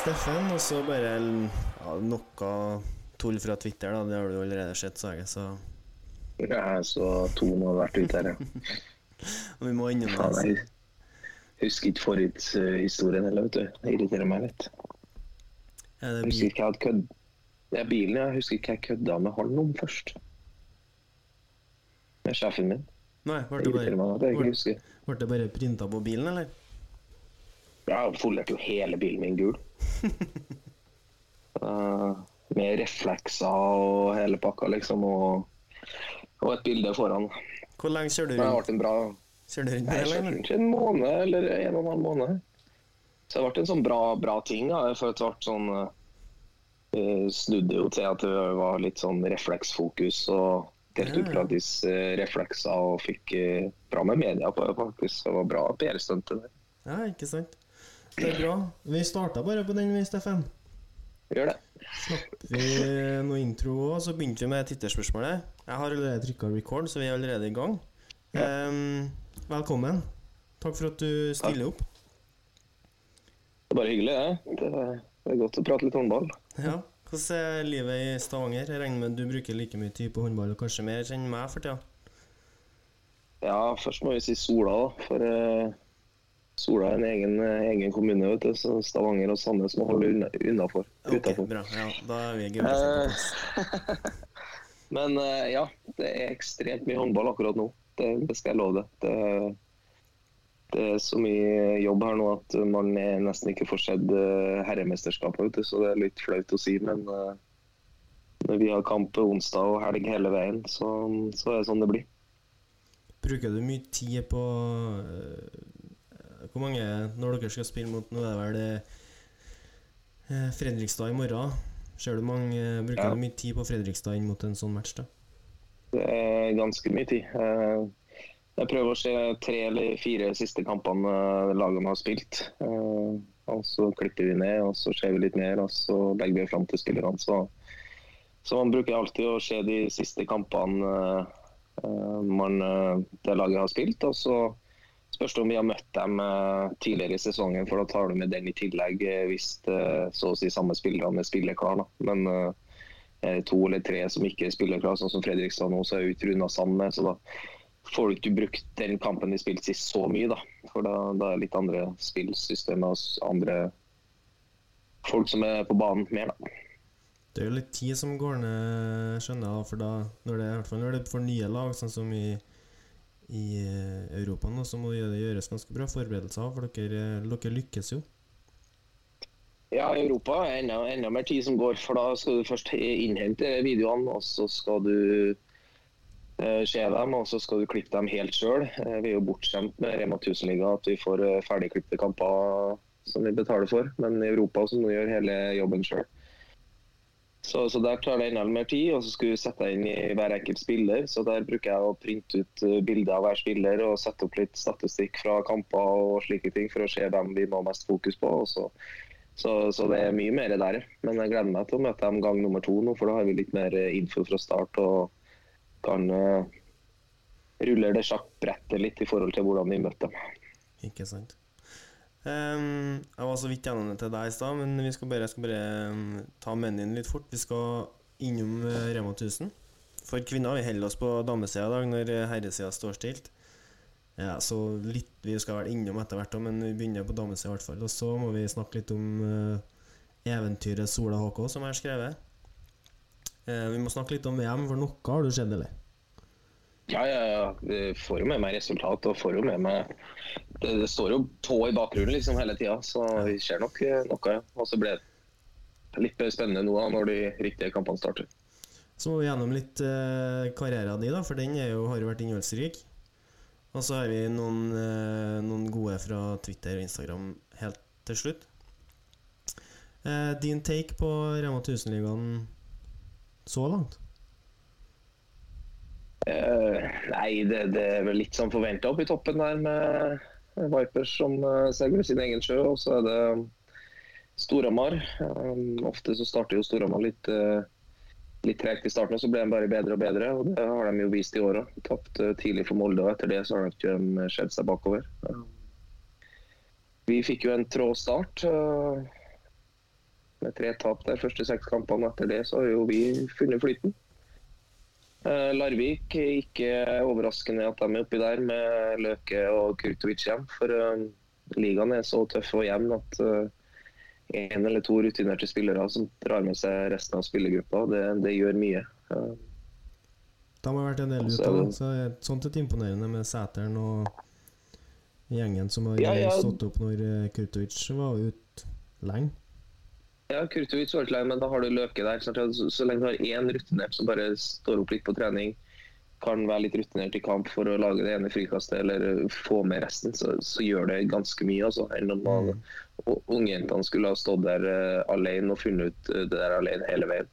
Steffen, og så bare ja, noe tull fra Twitter, da. Det har du allerede sett, sa jeg, så Jeg så to må har vært ute her. ja. Vi må innom det. jeg husker ikke forhistorien heller, vet du. Det irriterer meg litt. Ja, det Jeg husker ikke jeg hadde kødd... Det er bilen, jeg husker ikke jeg kødda med han om først. Med sjefen min. Nei, ble Det bare, meg ikke ble, ble det bare printa på bilen, eller? Ja, Jeg folerte jo hele bilen min gul. Eh, med reflekser og hele pakka, liksom. Og, og et bilde foran. Hvor lenge kjører du rundt? det rundt? vært en bra Kjører du rundt med Jeg eller? rundt en måned eller en og en halv måned. Så det ble en sånn bra, bra ting. Da. For det ble sånn eh, snudde jo til at det var litt sånn refleksfokus og delte ut gratis refleksene reflekser og fikk eh, bra med media på det, faktisk. Det var bra PR-stunt. Ja, ikke sant? Det er bra. Vi starta bare på den, vi, Steffen. Gjør det. Slapp vi noe intro òg, så begynte vi med titterspørsmålet. Jeg har allerede trykka record, så vi er allerede i gang. Ehm, velkommen. Takk for at du stiller opp. Det er bare hyggelig, det. Er- det er godt å prate litt håndball. Ja. Hvordan er livet i Stavanger? Jeg regner med at du bruker like mye tid på håndball, og kanskje mer enn meg for tida? Ja, først må vi si Sola, da. For eh, Sola er en egen, eh, egen kommune, vet du. Så Stavanger og Sandnes må holde unna, unnafor. Ok, bra. Ja, da er vi plass. Men eh, ja, det er ekstremt mye håndball akkurat nå. Det, det skal jeg love deg. Det, det er så mye jobb her nå at man nesten ikke får sett eh, herremesterskapet, så det er litt flaut å si. Men eh, når vi har kamp onsdag og helg hele veien, så, så er det sånn det blir. Bruker du mye tid på Hvor mange Når dere skal spille mot Nå er det vel øh, Fredrikstad i morgen. Ser du mange Bruker Ja. du mye tid på Fredrikstad inn mot en sånn match, da? Det er ganske mye tid. Eh, Jeg prøver å se tre eller fire siste kampene eh, lagene har spilt. Eh, Og så klipper vi ned, og så ser vi litt mer, og så legger vi fram til spillerne. Så, så man bruker alltid å se de siste kampene eh, man, eh, det laget har spilt. Og så spørs om vi har møtt dem eh, tidligere i sesongen, for da tar du med den i tillegg eh, hvis eh, så å si samme spillerne spiller klar. Da. Men to eller tre som ikke spiller klar, sånn som Fredrikstad nå, så er ikke Runa sammen med. Så da får du ikke brukt den kampen de spilte sist så mye, da. For da, da er litt andre spillsystemer og andre folk som er på banen mer, da. Det er jo litt tid som går ned, skjønner jeg, for da når det, i hvert fall når det er for nye lag, sånn som i, i øh, Europa nå, så må det gjøres ganske bra forberedelser, for dere, dere lykkes jo. Ja, i Europa er enda, enda mer tid som går, for da skal du først innhente videoene, og så skal du eh, se dem, og så skal du klippe dem helt sjøl. Vi er jo bortskjemt med Rema 1000-liga at vi får eh, ferdigklippede kamper som vi betaler for, men i Europa så må du gjøre hele jobben sjøl. Så, så der tar det enda mer tid, og så skal du sette deg inn i hver enkelt spiller. Så der bruker jeg å printe ut eh, bilder av hver spiller og sette opp litt statistikk fra kamper og slike ting for å se hvem vi må ha mest fokus på. Så så, så det er mye mer der. Men jeg gleder meg til å møte dem gang nummer to nå, for da har vi litt mer eh, info fra start og kan uh, rulle det sjakkbrettet litt i forhold til hvordan vi møtte dem. Ikke sant. Ehm, jeg var så vidt gjennom det til deg i stad, men vi skal bare, jeg skal bare um, ta menyen litt fort. Vi skal innom uh, Rema 1000. For kvinner vi holder oss på damesida i dag, når eh, herresida står stilt. Ja, så litt Vi skal vel innom etter hvert, òg, men vi begynner på damesida i hvert fall. Og så må vi snakke litt om uh, eventyret Sola HK, som jeg har skrevet. Uh, vi må snakke litt om VM, for noe har du sett, eller? Ja, ja, ja. Jeg får jo med meg resultat og får jo med meg Det, det står jo tå i bakgrunnen liksom hele tida, så vi ser nok eh, noe. Og så blir det litt spennende nå da, når de riktige kampene starter. Så må vi gjennom litt eh, karrieren din, da, for den jo, har jo vært innholdsrik. Og så har vi noen, eh, noen gode fra Twitter og Instagram helt til slutt. Eh, din take på Rema 1000-ligaen så langt? Uh, nei, det, det er vel litt som forventa oppe i toppen der med Vipers som uh, seiler sin egen sjø. Og så er det Storhamar. Um, ofte så starter jo Storhamar litt, uh, litt tregt i starten, og så blir de bare bedre og bedre. og Det har de jo vist i år òg. Tapt uh, tidlig for Molde, og etter det så har de ikke um, skjedd seg bakover. Um, vi fikk jo en trå start. Med tre tap der første seks kampene. Etter det så har jo vi funnet flyten. Eh, Larvik, ikke overraskende at de er oppi der med Løke og Kurtovic hjem. For uh, ligaen er så tøff og jevn at én en eller to rutinerte spillere som drar med seg resten av spillergruppa, det, det gjør mye. De har vært en del det sånt er imponerende med Sæteren og gjengen som har Ja, ja. stått opp når eh, Kurtovic var ute lenge. Ja, Kurtovic var ikke lei, men da har du Løke der. Så, så lenge du har én rutinert som bare står opp litt på trening, kan være litt rutinert i kamp for å lage det ene frikastet eller uh, få med resten, så, så gjør det ganske mye. Altså, enn om man, ungjentene skulle ha stått der uh, alene og funnet ut uh, det der alene hele veien.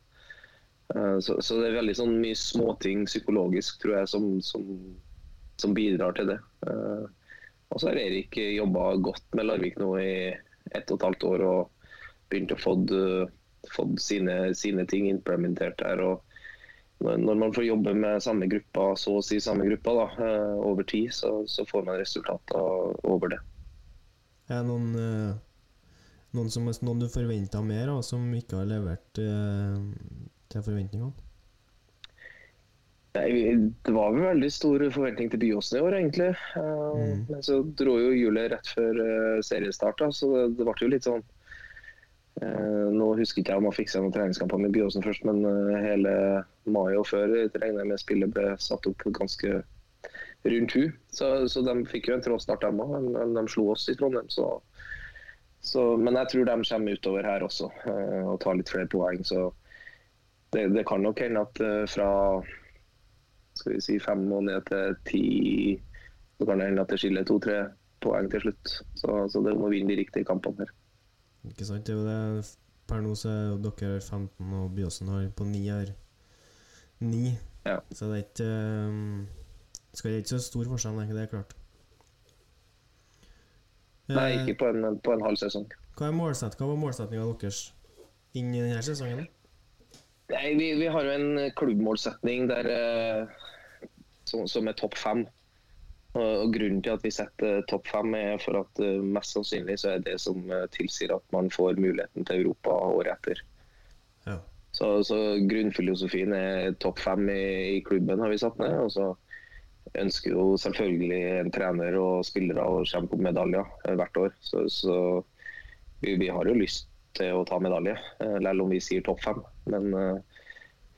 Uh, så, så det er veldig sånn mye småting psykologisk, tror jeg, som, som, som bidrar til det. Uh, og så har Erik jobba godt med Larvik nå i ett og et halvt år. og begynt å få fått sine, sine ting implementert der. og når man får jobbe med samme gruppa, så å si samme gruppa da, eh, over tid, så, så får man resultater over det. Er det noen, eh, noen, som, noen du forventa mer av, som ikke har levert eh, til forventningene? Det var vel veldig stor forventning til Byåsen i år, egentlig. Eh, Mm. Men så dro jo hjulet rett før eh, seriestart, så det, ble jo litt sånn eh, Nå husker ikke jeg om man fiksa noen treningskamper med Byåsen først, men eh, hele mai og før regner jeg med spillet ble satt opp ganske rundt hu. Så, så de fikk jo en trådstart, de òg. Men de slo oss i Trondheim, så, så Men jeg tror de kommer utover her også eh, og tar litt flere poeng. Så det, det kan nok hende at eh, fra skal vi si fem og ned til ti så kan det hende at det skiller to-tre poeng til slutt. Så, så det må vinne de riktige kampene her. Ikke sant? Det er jo det Per nå så er dere 15, og Byåsen har på 9 her 9. Ja. Så det er ikke um, Skal det ikke så stor forskjell, nei, det er klart. Nei, Eh, ikke på en, på en halv sesong. Hva, er målsett, hva var målsettinga deres inn i denne sesongen? Nei, vi, vi har jo en klubbmålsetning der, eh, som, som er topp fem. Og, Grunnen til at vi setter topp fem, er for at eh, mest sannsynlig så er det som eh, tilsier at man får muligheten til Europa året etter. Ja. Så, så grunnfilosofien er topp fem i, i klubben, har vi satt ned. Og så ønsker jo selvfølgelig en trener og spillere å kjempe om medaljer eh, hvert år. Så, så vi, vi har jo lyst til å ta medalje, eh, selv om vi sier topp fem. Men eh,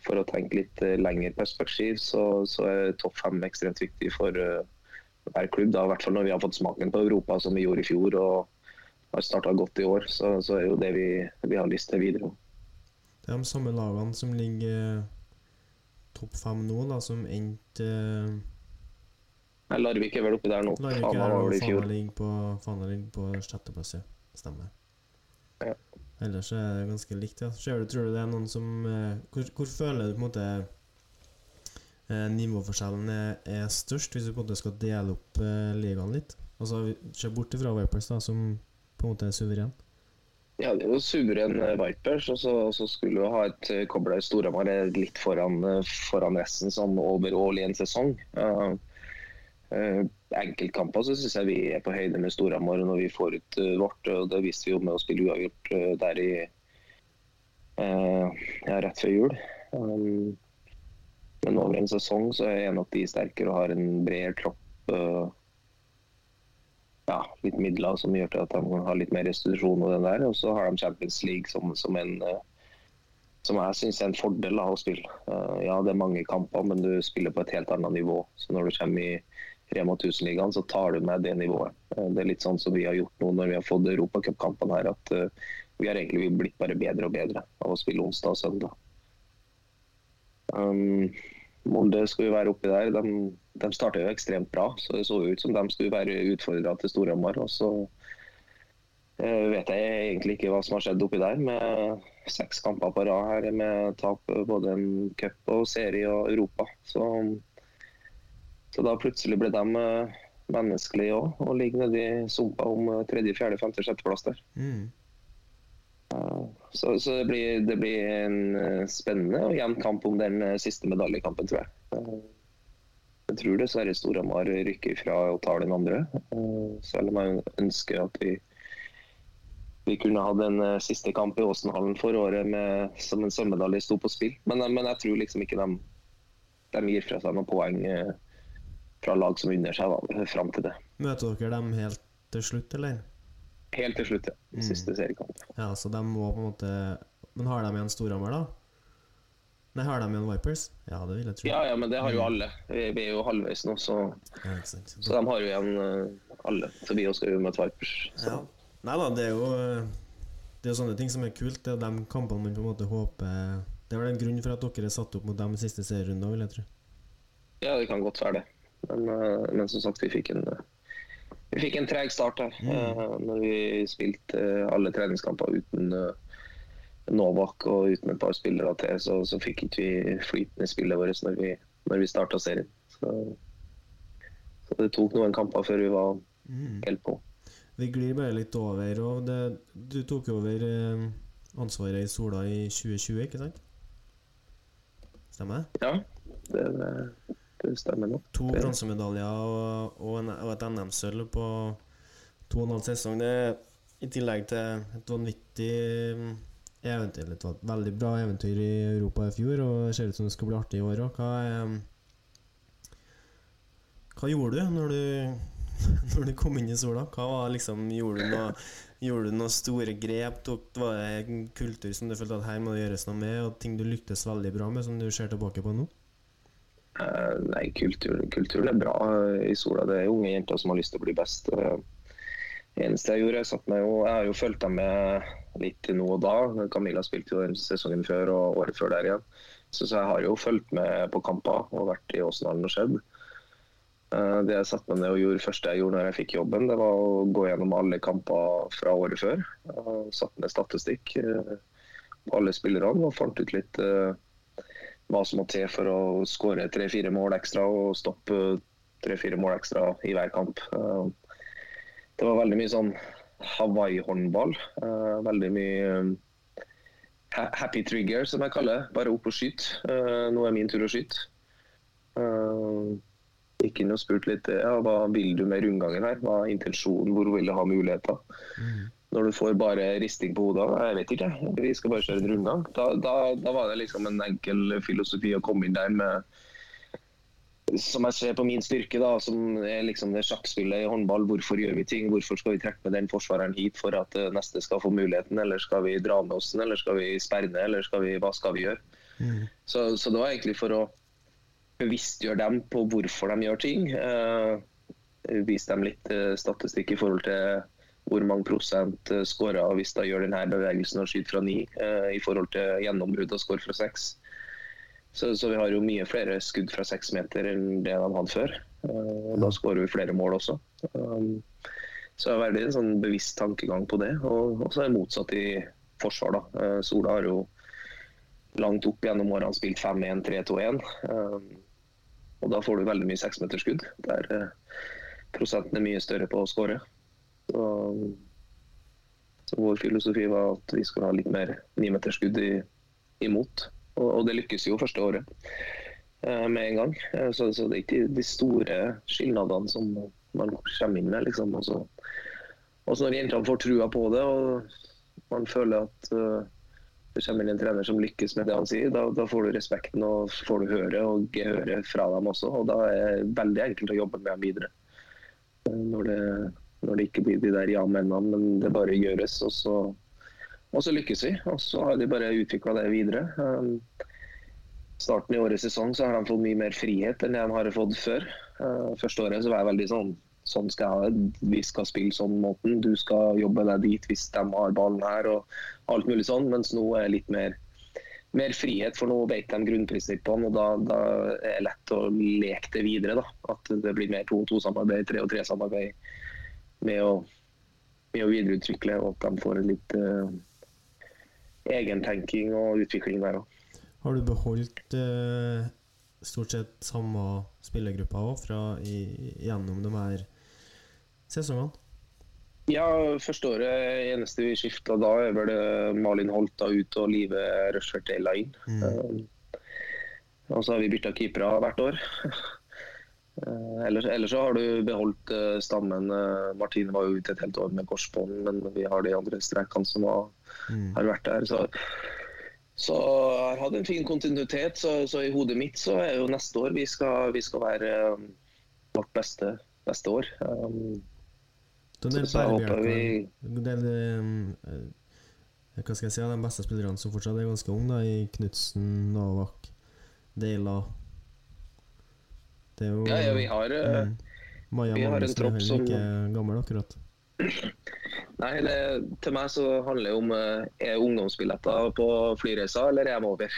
for å tenke litt eh, lengre perspektiv, så, så er topp fem ekstremt viktig for eh, hver klubb. Da, I hvert fall når vi har fått smaken på Europa, som vi gjorde i fjor. og har starta godt i år, så, så er jo det vi, vi har lyst til videre. Det er de samme lagene som ligger eh, topp fem nå, da, som endte eh, Nei, Larvik er vel oppi der nå. Larvik Fana er var og vel i fjor. Fana ligger på, Fana på sjetteplass, ja. Stemmer. Ja. Ellers er det ganske likt, ja. Ser du, tror du det er noen som eh, hvor, hvor føler du på en måte eh, nivåforskjellen er, er størst, hvis vi på en måte skal dele opp eh, ligaen litt? Altså, vi- Se bort fra Vipers, da, som på en måte er suveren. Ja, det er jo suveren eh, Vipers, og så, og så skulle du ha et kobla i Storhamar litt foran, eh, foran resten sånn overall i en sesong. Uh, uh, enkeltkamper så syns jeg vi er på høyde med Storhamar når vi får ut uh, vårt. og Det viste vi jo med å spille uavgjort der i ja, rett før jul. Um, men over en sesong så er nok de sterkere og har en bredere tropp. Uh, ja, litt midler som gjør til at de kan ha litt mer restitusjon og den der. Og så har de Champions League som, som en eh, som jeg syns er en fordel da, å spille. Eh, ja, det er mange kamper, men du spiller på et helt annet nivå. Så når du kommer i Rema 1000-ligaen, så tar du med det nivået. Eh, det er litt sånn som vi har gjort nå når vi har fått europacupkampene her, at eh, vi har egentlig blitt bare bedre og bedre av å spille onsdag og søndag. Um, Molde skulle jo være oppi der. De, de starta jo ekstremt bra, så det så ut som de skulle være utfordra til Storhamar. Og så eh, vet jeg egentlig ikke hva som har skjedd oppi der. Med seks kamper på rad her med tap både en cup og serie og Europa. Så, så da plutselig ble de eh, menneskelige òg, og ligger nedi sumpa om eh, tredje, fjerde, femte, sjetteplass der. Mm. Så, så det, blir, det blir en eh, spennende og jevn kamp om den eh, siste medaljekampen, tror jeg. Eh, Jeg tror dessverre Storhamar rykker fra og tar den andre. Selv om jeg ønsker at vi, vi kunne hatt en siste kamp i Åsenhallen for året med, som en sølvmedalje sto på spill. Men, men jeg tror liksom ikke de, de gir fra seg noen poeng fra lag som unner seg da, fram til det. Møter dere dem helt til slutt, eller? Helt til slutt, ja. Mm. Siste seriekamp. Ja, så de må på en måte Men har de igjen Storhamar, da? Nei, har de igjen Vipers? Ja, det vil jeg tro. Ja, ja, men det har jo alle. Vi, vi er jo halvveis nå, så, Ja, så de har jo igjen eh, alle. Så vi også skal jo møte Vipers. Så. Ja. Nei da, det er jo Det er jo sånne ting som er kult. Det er de kampene man på en måte håper Det er vel en grunn for at dere er satt opp mot dem i siste serierunde, vil jeg tro. Ja, det kan godt være det. Men, eh, men som sagt, vi fikk en eh, vi fikk en treg start her. Mm. eh, Når vi spilte eh, alle treningskamper uten eh, Novak og uten et par spillere til, så, så fikk ikke vi flytende spillet vårt når vi, når vi starta serien. Så, så det tok noen kamper før vi var Mm. helt på. Vi glir bare litt over. Og det, du tok over ansvaret i Sola i 2020, ikke sant? Stemmer det? Ja, det, det, det stemmer nok. To Det- bronsemedaljer og, og, og et NM-sølv på to og en halv sesong. Det er i tillegg til et vanvittig mm, eventyr, et veldig bra eventyr i Europa i fjor, og det ser ut som det skal bli artig i år òg. Hva, er- hva gjorde du når du når du kom inn i sola? Hva var liksom, Gjorde du noe Gjorde du noen store grep? Tok, var det en kultur som du følte at her må det gjøres noe med, og ting du lyktes veldig bra med, som du ser tilbake på nå? Eh, Nei, kulturen, kultur, er bra eh, i Sola. Det er unge jenter som har lyst til å bli best. Eh, Det eneste jeg gjorde, jeg satt meg Jeg har jo fulgt dem med litt nå og da. Camilla spilte jo den sesongen før og året før der igjen. Så, så jeg har jo fulgt med på kamper og vært i Åsendalen og skjedd. Det jeg satte meg ned og gjorde første jeg gjorde når jeg fikk jobben, det var å gå gjennom alle kamper fra året før. Uh, Satte ned statistikk på alle spillerne og fant ut litt hva som må til for å skåre tre-fire mål ekstra og stoppe tre-fire mål ekstra i hver kamp. Eh, Det var veldig mye sånn Hawaii-håndball. Eh, Veldig mye eh, happy trigger, som jeg kaller det. Bare opp og skyte. Nå er min tur å skyte. Gikk inn og spurte litt ja, hva vil du med rundgangen her. Hva er intensjonen, hvor vil du ha muligheter? Når du får bare risting på hodet, jeg vet ikke, vi skal bare kjøre en rundgang. Da, da, da var det liksom en enkel filosofi å komme inn der med som jeg ser på min styrke, da, som er liksom det sjakkspillet i håndball. Hvorfor gjør vi ting? Hvorfor skal vi trekke med den forsvareren hit for at eh, neste skal få muligheten? Eller skal vi dra med oss den, eller skal vi sperre ned, eller skal vi, hva skal vi gjøre? Så, så det var egentlig for å bevisstgjøre dem på hvorfor de gjør ting. Uh, vise dem litt uh, statistikk i forhold til hvor mange prosent eh, skårer hvis de gjør denne bevegelsen og skyter fra ni, eh, i forhold til gjennombrudd og skår fra seks. Så, så vi har jo mye flere skudd fra seks meter enn det de hadde før. Eh, da skårer vi flere mål også. Um, så det er veldig en sånn bevisst tankegang på det. Og så er det motsatt i forsvar. da. Sola har jo langt opp gjennom årene spilt 5-1, 3-2-1. Um, og da får du veldig mye seksmeterskudd, der prosenten er mye større på å skåre. Så, så vår filosofi var at vi skulle ha litt mer nimeterskudd imot. Og, og det lykkes jo første året eh, med en gang. Eh, så, så det er ikke de store skilnadene som man kommer inn med. liksom. Og så når jentene får trua på det, og man føler at uh, det kommer inn en trener som lykkes med det han sier, da, da får du respekten og får du høre og gehøre fra dem også. Og da er det veldig enkelt å jobbe med dem videre. Eh, Når det, når det ikke blir de der ja-mennene, men det bare gjøres. Og så, og så lykkes vi. Og så har de bare utvikla det videre. Um, starten i årets sesong så har de fått mye mer frihet enn jeg har fått før. Uh, første året så var jeg veldig sånn Sånn skal jeg ha. Vi skal spille sånn måten. Du skal jobbe deg dit hvis de har ballen her og alt mulig sånn. Mens nå er det litt mer, mer frihet, for nå vet de grunnprinsippene. Og da, da er det lett å leke det videre. da. At det blir mer 2-2-samarbeid, 3-3-samarbeid med å med å videreutvikle, og at de får litt uh, egentenking og utvikling der òg. Har du beholdt uh, stort sett samme spillergruppa òg gjennom de her sesongene? Ja, første året eneste vi skifta da, er vel eh, Malin Holta ut og Live Rushfeldt Eila inn. Mm. Uh, og så har vi bytta keepere hvert år. uh, ellers, ellers, så har du beholdt uh, stammen. Martine var jo ute et helt år med korsbånd, men vi har de andre strekene som har, mm. har vært der. Så, så jeg har hatt en fin kontinuitet. Så, så, i hodet mitt så er jo neste år vi skal, vi skal være vårt beste, beste år. Um, den håper vi den, Hva skal jeg si, de beste spillerne som fortsatt er ganske unge, i Knutsen, Novak, Deila Det er jo Ja, ja vi har mm, Maja vi har en tropp som ikke gammel, akkurat. Nei, det, til meg så handler det om er ungdomsbilletter på flyreiser, eller er de over?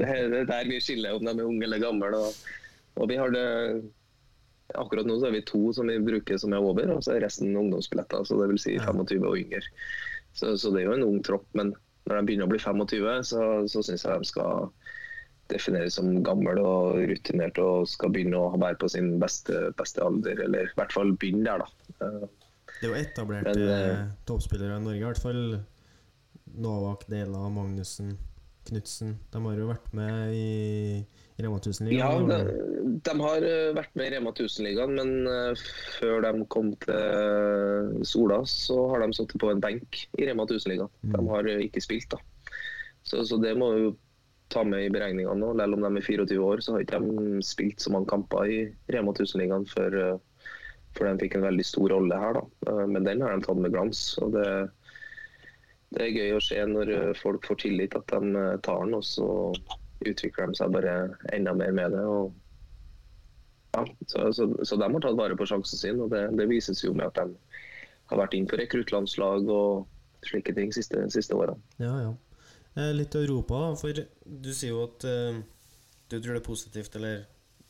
det, er der vi skiller om de er unge eller gamle. Og, og vi har det Akkurat nå så er vi to som vi bruker som er over, og så er resten ungdomsbilletter. så det vil Si 25 og yngre. Så, så, det er jo en ung tropp. Men når de begynner å bli 25, så, så syns jeg de skal defineres som gammel og rutinert og skal begynne å være på sin beste, beste alder. Eller i hvert fall begynne der, da. Det er jo etablerte Men, eh, toppspillere i Norge, i hvert fall. Novak, Dela, Magnussen, Knutsen. De har jo vært med i Rema 1000-ligaen? Ja, de, de, har eh, vært med i Rema 1000-ligaen, men før de kom til Sola, så har de sittet på en benk i Rema 1000-ligaen. Mm. De har ikke spilt, da. Så, så, det må vi ta med i beregningene nå. Selv om de er 24 år, så har ikke de spilt så mange kamper i Rema 1000-ligaen før, uh, før de fikk en veldig stor rolle her. da. Men den har de tatt med glans. og det det er gøy å se når folk får tillit at de tar den. og så utvikler de seg bare enda mer med det. Og, ja, så, så, så, de har tatt vare på sjansen sin, og det, det vises jo med at de har vært inn på rekruttlandslag og slike ting siste, siste årene. Ja, ja. Eh, litt Europa, da. For du sier jo at uh, du tror det er positivt, eller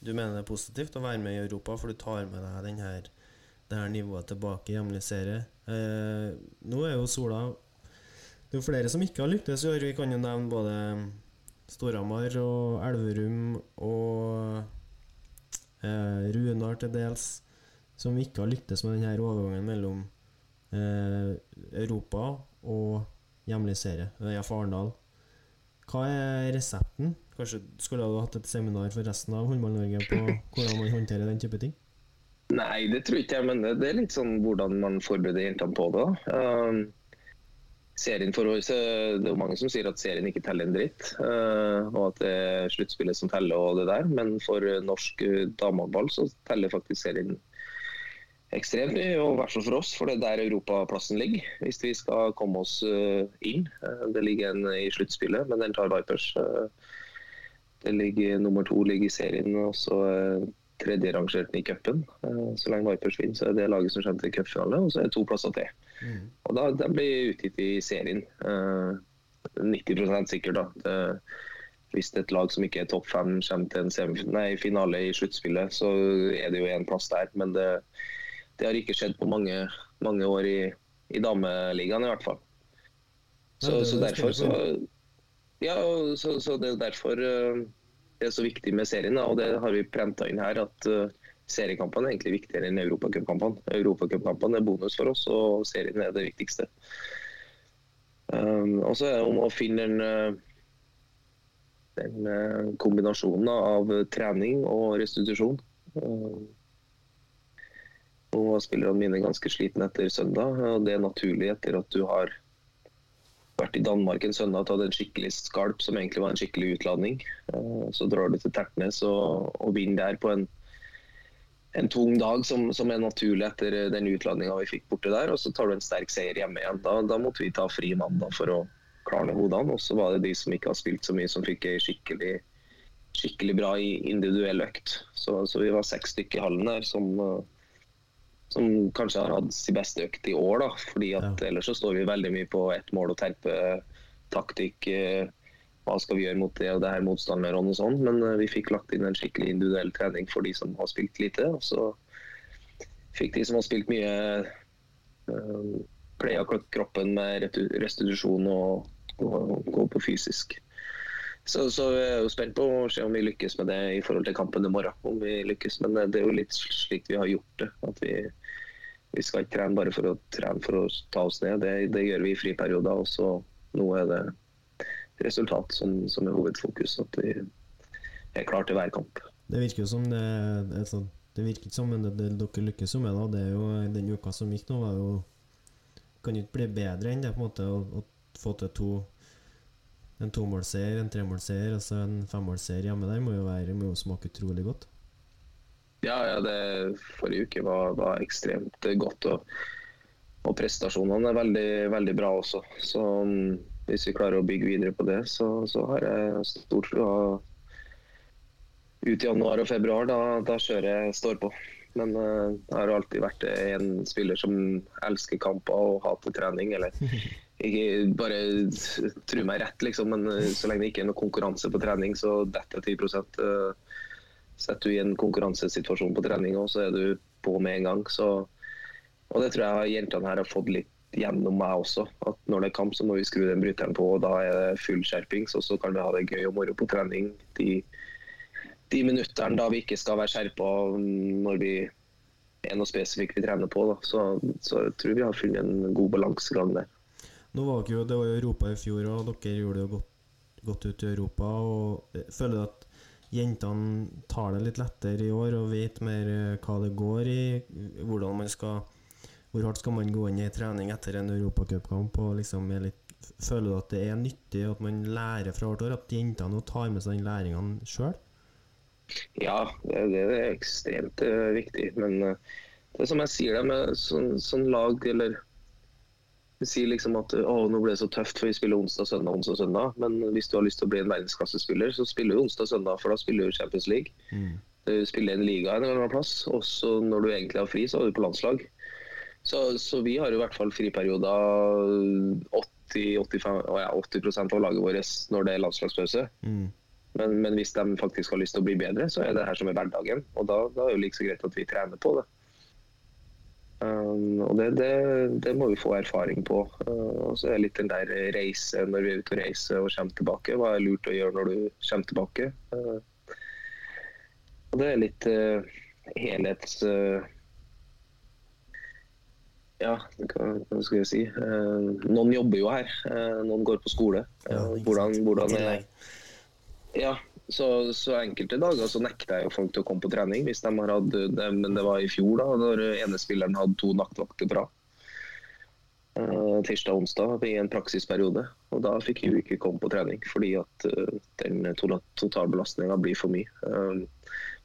du mener det er positivt å være med i Europa, for du tar med deg den her, det her nivået tilbake i hjemlig serie. Uh, nå er jo Sola Det er jo flere som ikke har lyktes i år. Vi kan jo nevne både Storhamar og Elverum og uh, Runar til dels, som ikke har lyktes med denne overgangen mellom Europa og hjemlig serie. er Arendal. Hva er resepten? Kanskje skulle du hatt et seminar for resten av Håndball-Norge på hvordan man håndterer den type ting? Nei, det tror ikke jeg, men det er litt sånn hvordan man forbereder jentene på det. Um, serien for oss, Det er mange som sier at serien ikke teller en dritt, uh, og at det er sluttspillet som teller og det der. Men for norsk damehåndball så teller faktisk serien ekstremt mye, og i hvert fall for oss, for det er der europaplassen ligger. Hvis vi skal komme oss eh, inn. Eh, det ligger en i sluttspillet, men den tar Vipers. Det ligger Nummer to ligger i serien, og så tredjerangerten i cupen. Så lenge Vipers vinner, så er det laget som kommer til cupfinale, og så er det to plasser til. Mm. Og da, Den blir utgitt i serien. Uh, eh, 90% sikkert. da. Det, hvis et lag som ikke er topp fem kommer til en nei, finale i sluttspillet, så er det jo én plass der. Men det, det, har ikke skjedd på mange, mange år i, i dameligaen, i hvert fall. Så, så derfor så Ja, så, så, det er derfor uh, det er så viktig med serien. Da, og det har vi prenta inn her. at uh, seriekampene er egentlig viktigere enn europacupkampene. Europacupkampene er bonus for oss, og serien er det viktigste. Um, og så er det om å finne den, eh, den uh, kombinasjonen av trening og restitusjon. Um, nå var spillerne mine ganske slitne etter søndag, og det er naturlig etter at du har vært i Danmark en søndag og tatt en skikkelig skalp som egentlig var en skikkelig utladning. Uh, så drar du til Tertnes og, og vinner der på en en tung dag som, som, er naturlig etter den utladninga vi fikk borte der. Og så tar du en sterk seier hjemme igjen. Da, da måtte vi ta fri mandag for å klare hodene. Og så var det de som ikke har spilt så mye, som fikk ei skikkelig, skikkelig bra individuell økt. Så, så, vi var seks stykker i hallen der som, som kanskje har hatt sin beste økt i år. da, fordi at ja. Ellers så står vi veldig mye på ett mål og terpe taktikk. Eh, hva skal vi gjøre mot det og det her motstanderne og sånn. Men uh, vi fikk lagt inn en skikkelig individuell trening for de som har spilt lite. Og så fikk de som har spilt mye, pleie av kroppen med restitusjon og, og gå på fysisk. Så, så jeg er jo spent på å se om vi lykkes med det i forhold til kampen i morgen. Om vi lykkes, Men det er jo litt slik vi har gjort det. at vi, vi skal ikke trene bare for å trene for å ta oss ned. Det, det gjør vi i friperioder. Og så nå er det resultat som, som er hovedfokus. At vi er klare til hver kamp. Det virker jo som det, det, det virker som, men det, dere lykkes jo med, da, det er jo den uka som gikk nå, var jo kan ikke bli bedre enn det på en måte å, å få til to en tomålseier, en tremålseier, altså en femmålseier hjemme der må jo, være, må jo smake utrolig godt. Ja, ja det forrige uke var, var ekstremt godt. Og, og, prestasjonene er veldig, veldig bra også. Så um, hvis vi klarer å bygge videre på det, så, så har jeg stor tro ut i januar og februar. Da, da kjøret står på. Men uh, jeg har alltid vært en spiller som elsker kamper og hater trening. Eller ikke bare tror meg rett, liksom, men uh, så lenge det ikke er noe konkurranse på trening, så detter 10 uh, Setter du i en konkurransesituasjon på trening, og så er du på med en gang. Så, og det tror jeg jentene her har fått litt gjennom meg også. At når det er kamp, så må vi skru den bryteren på, og da er det full skjerpings. Og så kan vi ha det gøy og moro på trening. De de minuttene da vi ikke skal være skjerpa når vi er noe spesifikt vi trener på. Da. Så, så jeg tror vi har funnet en god balansegang der. Nå var det jo, det var Europa i fjor, og dere gjorde det jo godt, godt ut i Europa. og jeg Føler at jentene tar det litt lettere i år og vet mer eh, hva det går i? Hvordan man skal Hvor hardt skal man gå inn i trening etter en europacupkamp? Liksom føler du at det er nyttig at man lærer fra hvert år? At jentene tar med seg den læringene sjøl? Ja, det, er ekstremt uh, viktig. Men uh, det er som jeg sier, det med sånn, sånn lag eller sier liksom at å, nå ble det så tøft, for vi spiller onsdag, søndag, onsdag, søndag. Men hvis du har lyst til å bli en verdensklassespiller, så spiller du onsdag, søndag, for da spiller du Champions League. Mm. Du spiller en liga en eller annen plass. Og så når du egentlig har fri, så er du på landslag. Så, så vi har i hvert fall friperioder 80, 85, ja, 80% av laget vårt når det er landslagspause. Mm. Men, men, hvis de faktisk har lyst til å bli bedre, så er det her som er hverdagen. Og da, da er det jo like så greit at vi trener på det. Um, og det, det, det, må vi få erfaring på. Uh, og så er litt den der reise når vi er ute og reiser og kommer tilbake. Hva er lurt å gjøre når du kommer tilbake? Uh, og det er litt uh, helhets... Uh, ja, hva, hva, skal jeg si. Uh, noen jobber jo her. Uh, noen går på skole. hvordan, hvordan er ja, så, så, enkelte dager så nekter jeg jo folk til å komme på trening. hvis de har hatt, det, Men det var i fjor, da, når ene spilleren hadde to nattvakter bra. Uh, tirsdag og onsdag i en praksisperiode. Og da fikk hun ikke komme på trening, fordi at uh, den totalbelastninga blir for mye. Uh,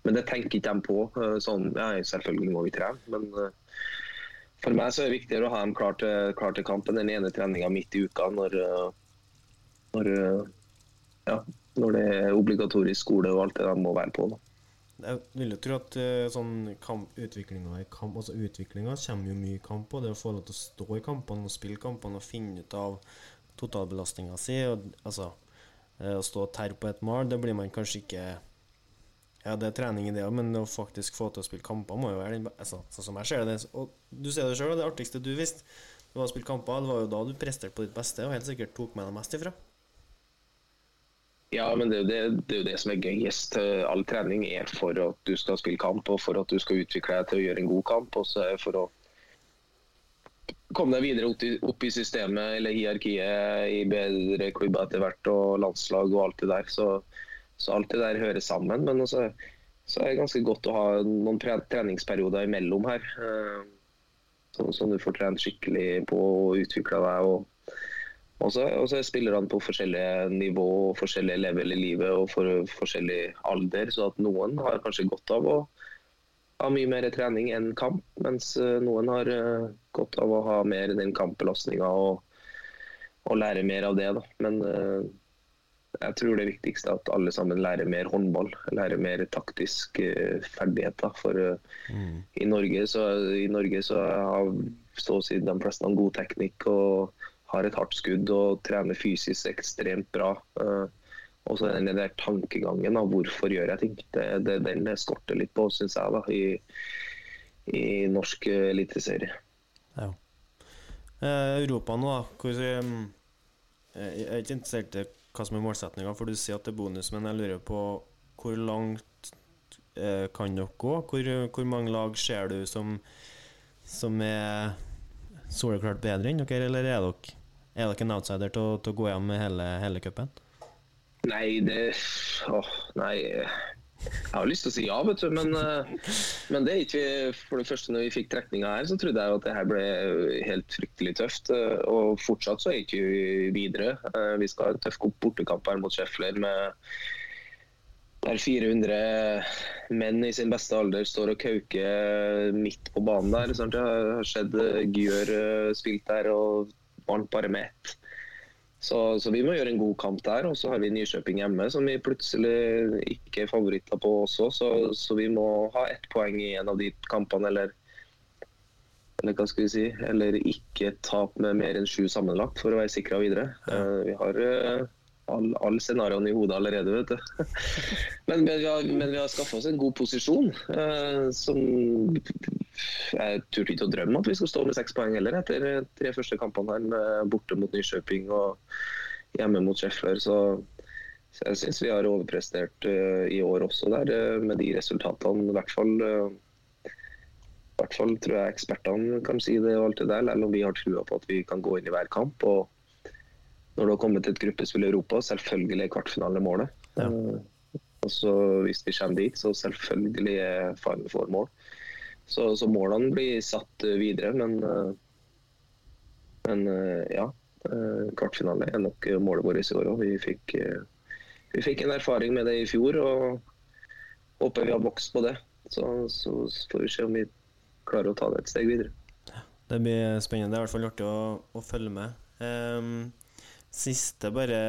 men det tenker ikke de på. sånn, ja, Selvfølgelig må vi trene, men for meg så er det viktigere å ha dem klar til, klar til kampen den ene treninga midt i uka når, når ja, når det er obligatorisk skole og alt det de må være på. Da. Jeg vil jo tro at uh, sånn utviklinga kamp Altså kommer jo mye i kamp, og det å få lov til å stå i kampene og spille kampene og finne ut av totalbelastninga si og, Altså, uh, å stå og terre på et mål, det blir man kanskje ikke Ja, det er trening i det òg, men å faktisk få til å spille kamper må jo være den altså, Sånn som jeg ser det. Og du ser det sjøl, det artigste du visste, det var å spille kamper. Det var jo da du presterte på ditt beste og helt sikkert tok med deg mest ifra. Ja, men det er, det, det er, jo det, som er gøyest. All trening er for at du skal spille kamp og for at du skal utvikle deg til å gjøre en god kamp. Og så er for å komme deg videre opp i, opp i systemet eller hierarkiet i bedre klubber etter hvert, og landslag og alt det der. Så, så alt det der hører sammen. Men også, så er det ganske godt å ha noen treningsperioder imellom her. Sånn som du får trent skikkelig på og utvikla deg. og og så spiller han på forskjellige nivå forskjellige level i livet og for forskjellig alder. Så at noen har kanskje godt av å ha mye mer trening enn kamp, mens eh, noen har eh, godt av å ha mer den kampbelastninga og, og, lære mer av det. Da. Men uh, jeg tror det viktigste er at alle sammen lærer mer håndball. Lærer mer taktisk ferdigheter. For mm. i, Norge så, i Norge så har så å si de fleste god teknikk. og har et hardt skudd og trener fysisk ekstremt bra. Uh, og så den der tankegangen av hvorfor gjør jeg ting. Det, det, den jeg skorter litt på, syns jeg, da, i, i norsk eliteserie. Ja. Eh, Europa nå. Hvor Jeg er ikke interessert i hva som er målsettinga, for du sier at det er bonus, men jeg lurer på hvor langt eh, kan dere gå? Hvor, hvor mange lag ser du som, som er soleklart bedre enn dere, eller er dere, er dere en outsider til til å gå hjem med hele, hele cupen? Nei, det Åh, nei. Jeg har lyst til å si ja, vet du, men, eh, men det er ikke For det første, når vi fikk trekninga her, så trodde jeg at det her ble helt fryktelig tøft. eh, Og fortsatt så ikke vi videre. Eh, Vi skal ha en tøff bortekamp her mot Scheffler med der 400 menn i sin beste alder står og kauker midt på banen der. Sant? Det har eh, Gjør spilt der og vant bare med ett. Så, så vi må gjøre en god kamp der. Og så har vi Nykjøping hjemme, som vi plutselig ikke er favoritter på også. Så, så vi må ha ett poeng i en av de kampene, eller eller hva skal vi si, eller ikke tap med mer enn sju sammenlagt for å være sikra videre. Eh, vi har uh, alle all scenarioene i hodet allerede, vet du. men, vi har, men har skaffa oss en god posisjon. eh, som Jeg turte ikke å drømme at vi skulle stå med seks poeng heller etter tre første kampene her, borte mot Nykjøping og hjemme mot Scheffler. Så, så jeg syns vi har overprestert eh, i år også der, eh, med de resultatene. I hvert fall eh, hvert fall tror jeg ekspertene kan si det, og alt det der, selv om vi har trua på at vi kan gå inn i hver kamp. og Når det har kommet til et gruppespill i Europa, selvfølgelig er kvartfinale målet. Ja. Eh, og så Hvis vi kommer dit, så selvfølgelig er Final Four mål. Så, så målene blir satt eh, videre, men, eh, men ja. Kvartfinale er nok målet vårt i år òg. Vi, fikk, vi fikk en erfaring med det i fjor, og håper vi har vokst på det. Så, så får vi se om vi klarer å ta det et steg videre. Det blir spennende. Det er i hvert fall artig å, å følge med. Ehm, siste bare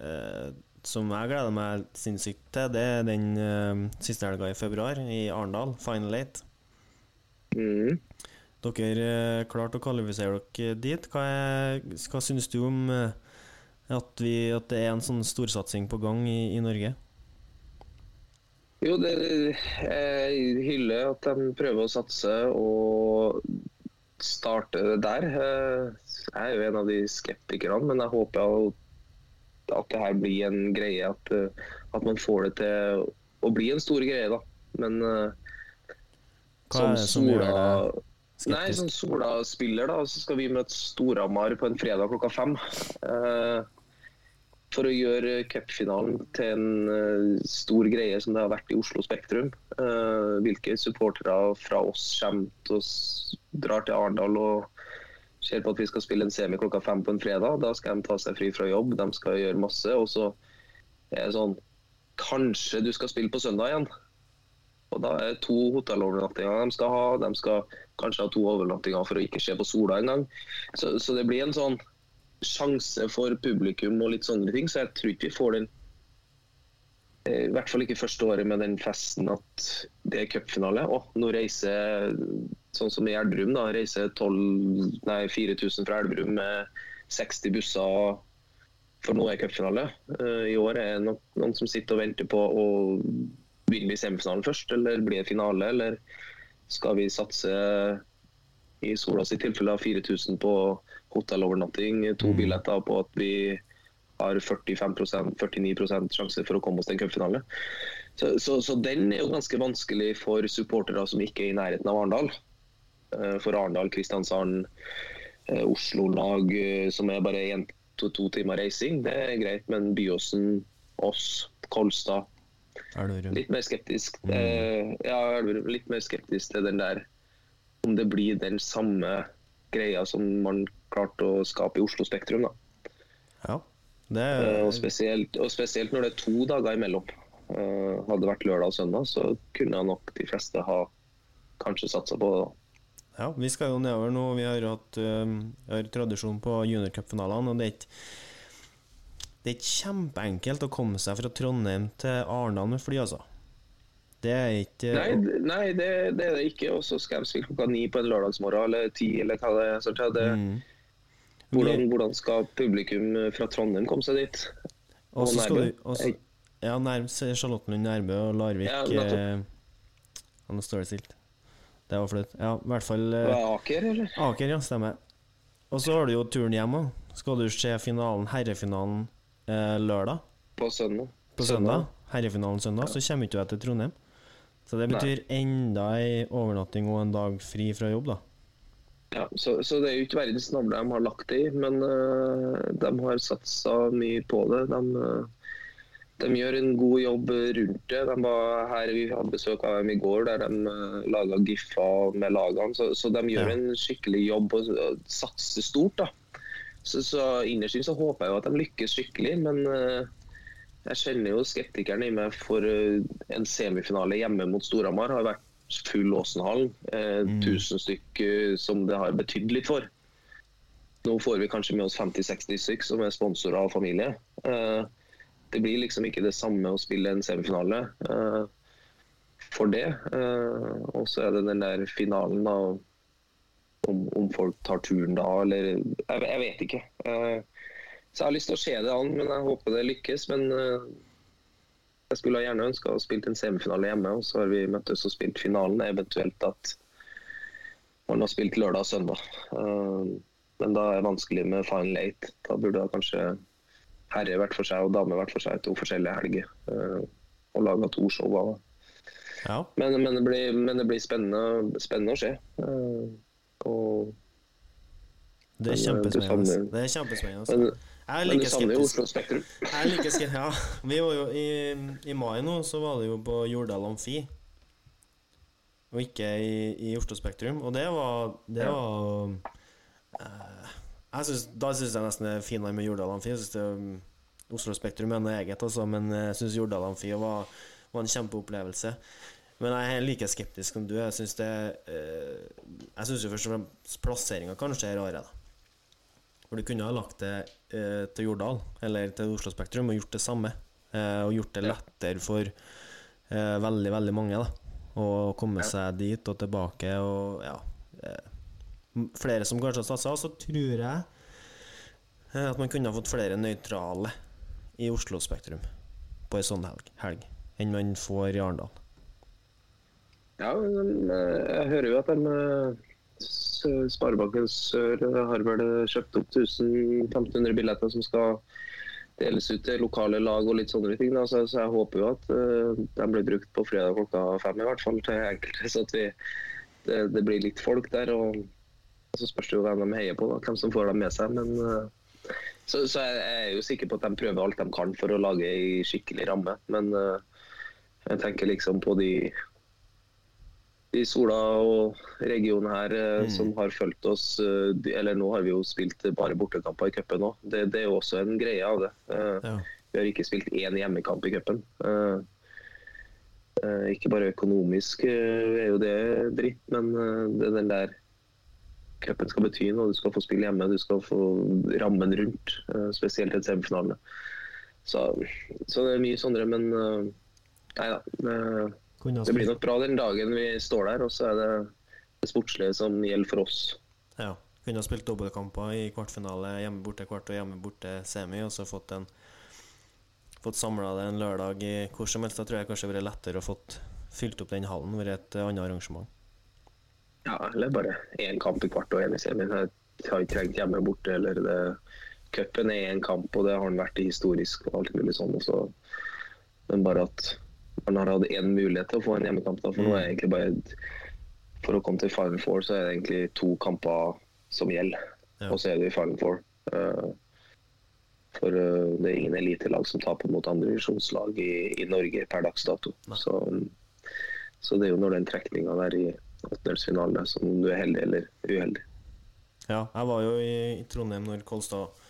eh, som jeg gleder meg sinnssykt til, det er den eh, siste helga i februar i Arendal. Final Eight. Mm. Dere eh, klarte å kvalifisere dere dit. Hva, er, hva syns du om eh, at, vi, at det er en sånn storsatsing på gang i, i Norge? Jo, det jeg hyller at de prøver å satse og starte der. Eh, Jeg er jo en av de skeptikerne, men jeg håper at det her blir en greie. At, eh, at man får det til å bli en stor greie, da. Men eh, Hva er det som gjør Sola Skeptisk. Nei, som Sola spiller, da, så skal vi møte Storhamar på en fredag klokka fem. Eh, for å gjøre cupfinalen til en eh, stor greie som det har vært i Oslo Spektrum. Eh, hvilke supportere fra oss kommer til å drar til Arendal og ser på at vi skal spille en semi klokka fem på en fredag. Da skal de ta seg fri fra jobb, de skal gjøre masse. Og så er det sånn Kanskje du skal spille på søndag igjen. Og Da er det to hotellovernattinger de skal ha. De skal kanskje ha to overnattinger for å ikke se på sola engang. Så, så det blir en sånn sjanse for publikum og litt sånne ting. Så jeg tror ikke vi får den I hvert fall ikke første året med den festen at det er cupfinale. Å, nå reiser sånn som i Elverum, da, reiser 12, nei, 4000 fra Elverum med 60 busser for nå er cupfinale. Eh, I år er det noen som sitter og venter på å vinne vi semifinalen først, eller blir det finale, eller skal vi satse i Sola sitt tilfelle da, 4000 på hotellovernatting, to Mm. billetter på at vi har 45% 49 sjanse for å komme oss til en cupfinale. Så, så, så den er jo ganske vanskelig for supportere som ikke er i nærheten av Arendal. Eh, For Arendal, Kristiansand, eh, Oslo-lag eh, som er bare én to, to timer reising, det er greit. Men Byåsen, oss, Kolstad. Litt mer skeptisk. Mm. Ja, litt mer skeptisk til den der Om det blir den samme greia som man klarte å skape i Oslo Spektrum. da. Ja. Det Eh, er og, spesielt, og spesielt når det er to dager imellom. Eh, hadde det vært lørdag og søndag, så kunne nok de fleste ha kanskje satsa på det. Ja, vi skal jo nedover nå. Vi har hatt um, har tradisjon på juniorcupfinalene, og det er ikke Det er ikke kjempeenkelt å komme seg fra Trondheim til Arendal med fly, altså. Det er ikke Nei, nei det, det er det ikke. Og så skal de spille klokka ni på en lørdagsmorgen eller ti, eller hva det er. Det, Mm. Hvordan, hvordan skal publikum fra Trondheim komme seg dit? Og så skal du også, Ja, nærmest Charlottenlund, Nærbø og Larvik. Ja, eh, ja, nå står det stilt. Det var flaut. Ja, i hvert fall eh, er Aker, eller? Aker, ja, stemmer. Og så har du jo turen hjem òg. Skal du se finalen, herrefinalen, eh, lørdag? På søndag. På søndag? Herrefinalen søndag, så kommer ikke du til Trondheim. Så det Nei. betyr enda ei overnatting og en dag fri fra jobb, da. Ja, så, så det er jo ikke verdens navle de har lagt det i, men uh, de har satsa mye på det. De, uh, de gjør en god jobb rundt det. De var her, Vi hadde besøk av dem i går, der de uh, laga giffer med lagene. Så, så de gjør Ja. en skikkelig jobb og, og satser stort. da. Så, så innerst inne så håper jeg jo at de lykkes skikkelig, men uh, jeg kjenner jo skeptikeren i meg for eh, en semifinale hjemme mot Storhamar. Har vært full Åsenhallen. Eh, Mm. 1000 stykk eh, som det har betydd litt for. Nå får vi kanskje med oss 50-60 stykker som er sponsorer av familie. Eh, det blir liksom ikke det samme å spille en semifinale eh, for det. Eh, og så er det den der finalen, da. Om, om folk tar turen da, eller Jeg, jeg vet ikke. Eh, så jeg har lyst til å se det an, men jeg håper det lykkes. Men jeg skulle gjerne ønska å spille en semifinale hjemme, og så har vi møttes og spilt finalen. Eventuelt at man har spilt lørdag og søndag. Eh, men da er det vanskelig med final eight. Da burde da kanskje herre vært for seg og dame vært for seg to forskjellige helger. eh, og laga to show av det. Ja. Men, men, det blir, men det blir spennende, spennende å se. Eh, og, Det er kjempespennende. Det er kjempespennende. Jeg er men du like savner jo skeptisk. Oslo Spektrum. Jeg er like skeptisk. Ja. Vi var jo i, I mai nå så var det jo på Jordal Amfi. Og ikke i, i Oslo Spektrum. Og det var Det var eh, jeg synes, Da syns jeg nesten det er finere med Jordal Amfi. Jeg synes det, um, Oslo Spektrum er noe eget, altså, men jeg syns Jordal Amfi var, var en kjempeopplevelse. Men jeg er like skeptisk som du. Jeg syns det eh, Jeg syns jo først og fremst plasseringa kanskje er rare, da. For du kunne ha lagt det eh, til Jordal, eller til Oslo Spektrum, og gjort det samme. Eh, og gjort det lettere for eh, veldig, veldig mange, da. Å komme seg dit og tilbake og ja. Eh, flere som kanskje har satsa. Så tror jeg eh, at man kunne ha fått flere nøytrale i Oslo Spektrum på ei sånn helg, helg enn man får i Arendal. Ja, men, eh, jeg hører jo at de Sparebanken Sør har vel kjøpt opp 1500 billetter som skal deles ut til lokale lag og litt sånne ting. Så, så jeg håper jo at uh, de blir brukt på fredag klokka fem i hvert fall til enkelte, så at vi, det, det blir litt folk der. Og, og så spørs det jo hvem de heier på, da, hvem som får dem med seg. Men, uh, så, så jeg er jo sikker på at de prøver alt de kan for å lage ei skikkelig ramme. Men uh, jeg tenker liksom på de de Sola og regionen her eh, Mm. som har fulgt oss eh, Eller nå har vi jo spilt bare bortekamper i cupen òg. Det, det er jo også en greie av det. Eh, Ja. Vi har ikke spilt én hjemmekamp i cupen. Ikke bare økonomisk er jo det dritt, men det er den der cupen skal bety noe. Du skal få spille hjemme, du skal få rammen rundt, spesielt et semifinale. Så, så det er mye sånne, men nei da. Det blir nok bra den dagen vi står der, og så er det det sportslige som gjelder for oss. Ja. Kunne ha spilt dobbeltkamper i kvartfinale, hjemme borte kvart og hjemme borte semi, og så fått en Fått samla det en lørdag i hvor som helst. Da tror jeg kanskje det vært lettere å fått fylt opp den hallen ved et annet arrangement. Ja, eller bare én kamp i kvart og én i semien. Jeg har ikke trengt hjemme borte. eller det Cupen er én kamp, og det har den vært historisk. og alt mulig sånn. Men bare at man har hatt én mulighet til å få en hjemmekamp. Da, for nå er det egentlig bare For å komme til Final Four så er det egentlig to kamper som gjelder. Ja. Og så er du i Final Four. Eh, for eh, det er ingen elitelag som taper mot andredivisjonslag i, i Norge per dags dato. Så, så det er jo når den trekninga der i åttendelsfinale som du er heldig eller uheldig. Ja, jeg var jo i, i Trondheim når Kolstad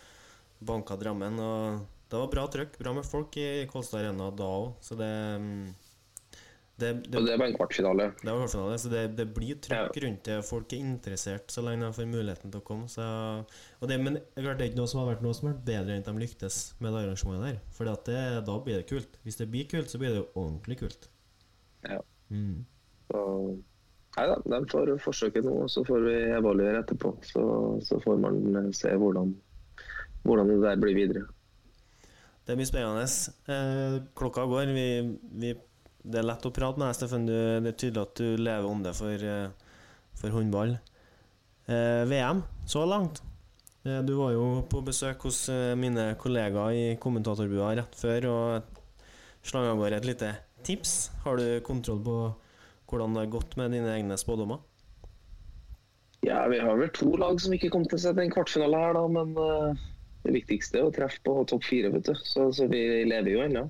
banka Drammen, og det var bra trøkk. Bra med folk i Kolstad Arena da òg, så det mm, det, det, Og det var en kvartfinale. Det var kvartfinale, så det, det blir trøkk rundt det. Folk er interessert så lenge de får muligheten til å komme. Så, det, men det er ikke noe som har vært noe som har vært bedre enn at de lyktes med det arrangementet der. For da blir det kult. Hvis det blir kult, så blir det jo ordentlig kult. Ja. Mm. Så, nei da, de får forsøke nå, så får vi evaluere etterpå. Så, så får man se hvordan, hvordan det der blir videre. Det blir spennende. Eh, klokka går. Vi, vi, det er lett å prate med deg, Steffen. Du, det er tydelig at du lever om det for, eh, for håndball. Eh, VM så langt. Du var jo på besøk hos mine kollegaer i kommentatorbua rett før og slang av gårde et lite tips. Har du kontroll på hvordan det har gått med dine egne spådommer? Ja, vi har vel to lag som ikke kom til å sette en kvartfinale her, da. Men eh, det viktigste er å treffe på topp fire, vet du. Så, så vi lever jo ennå.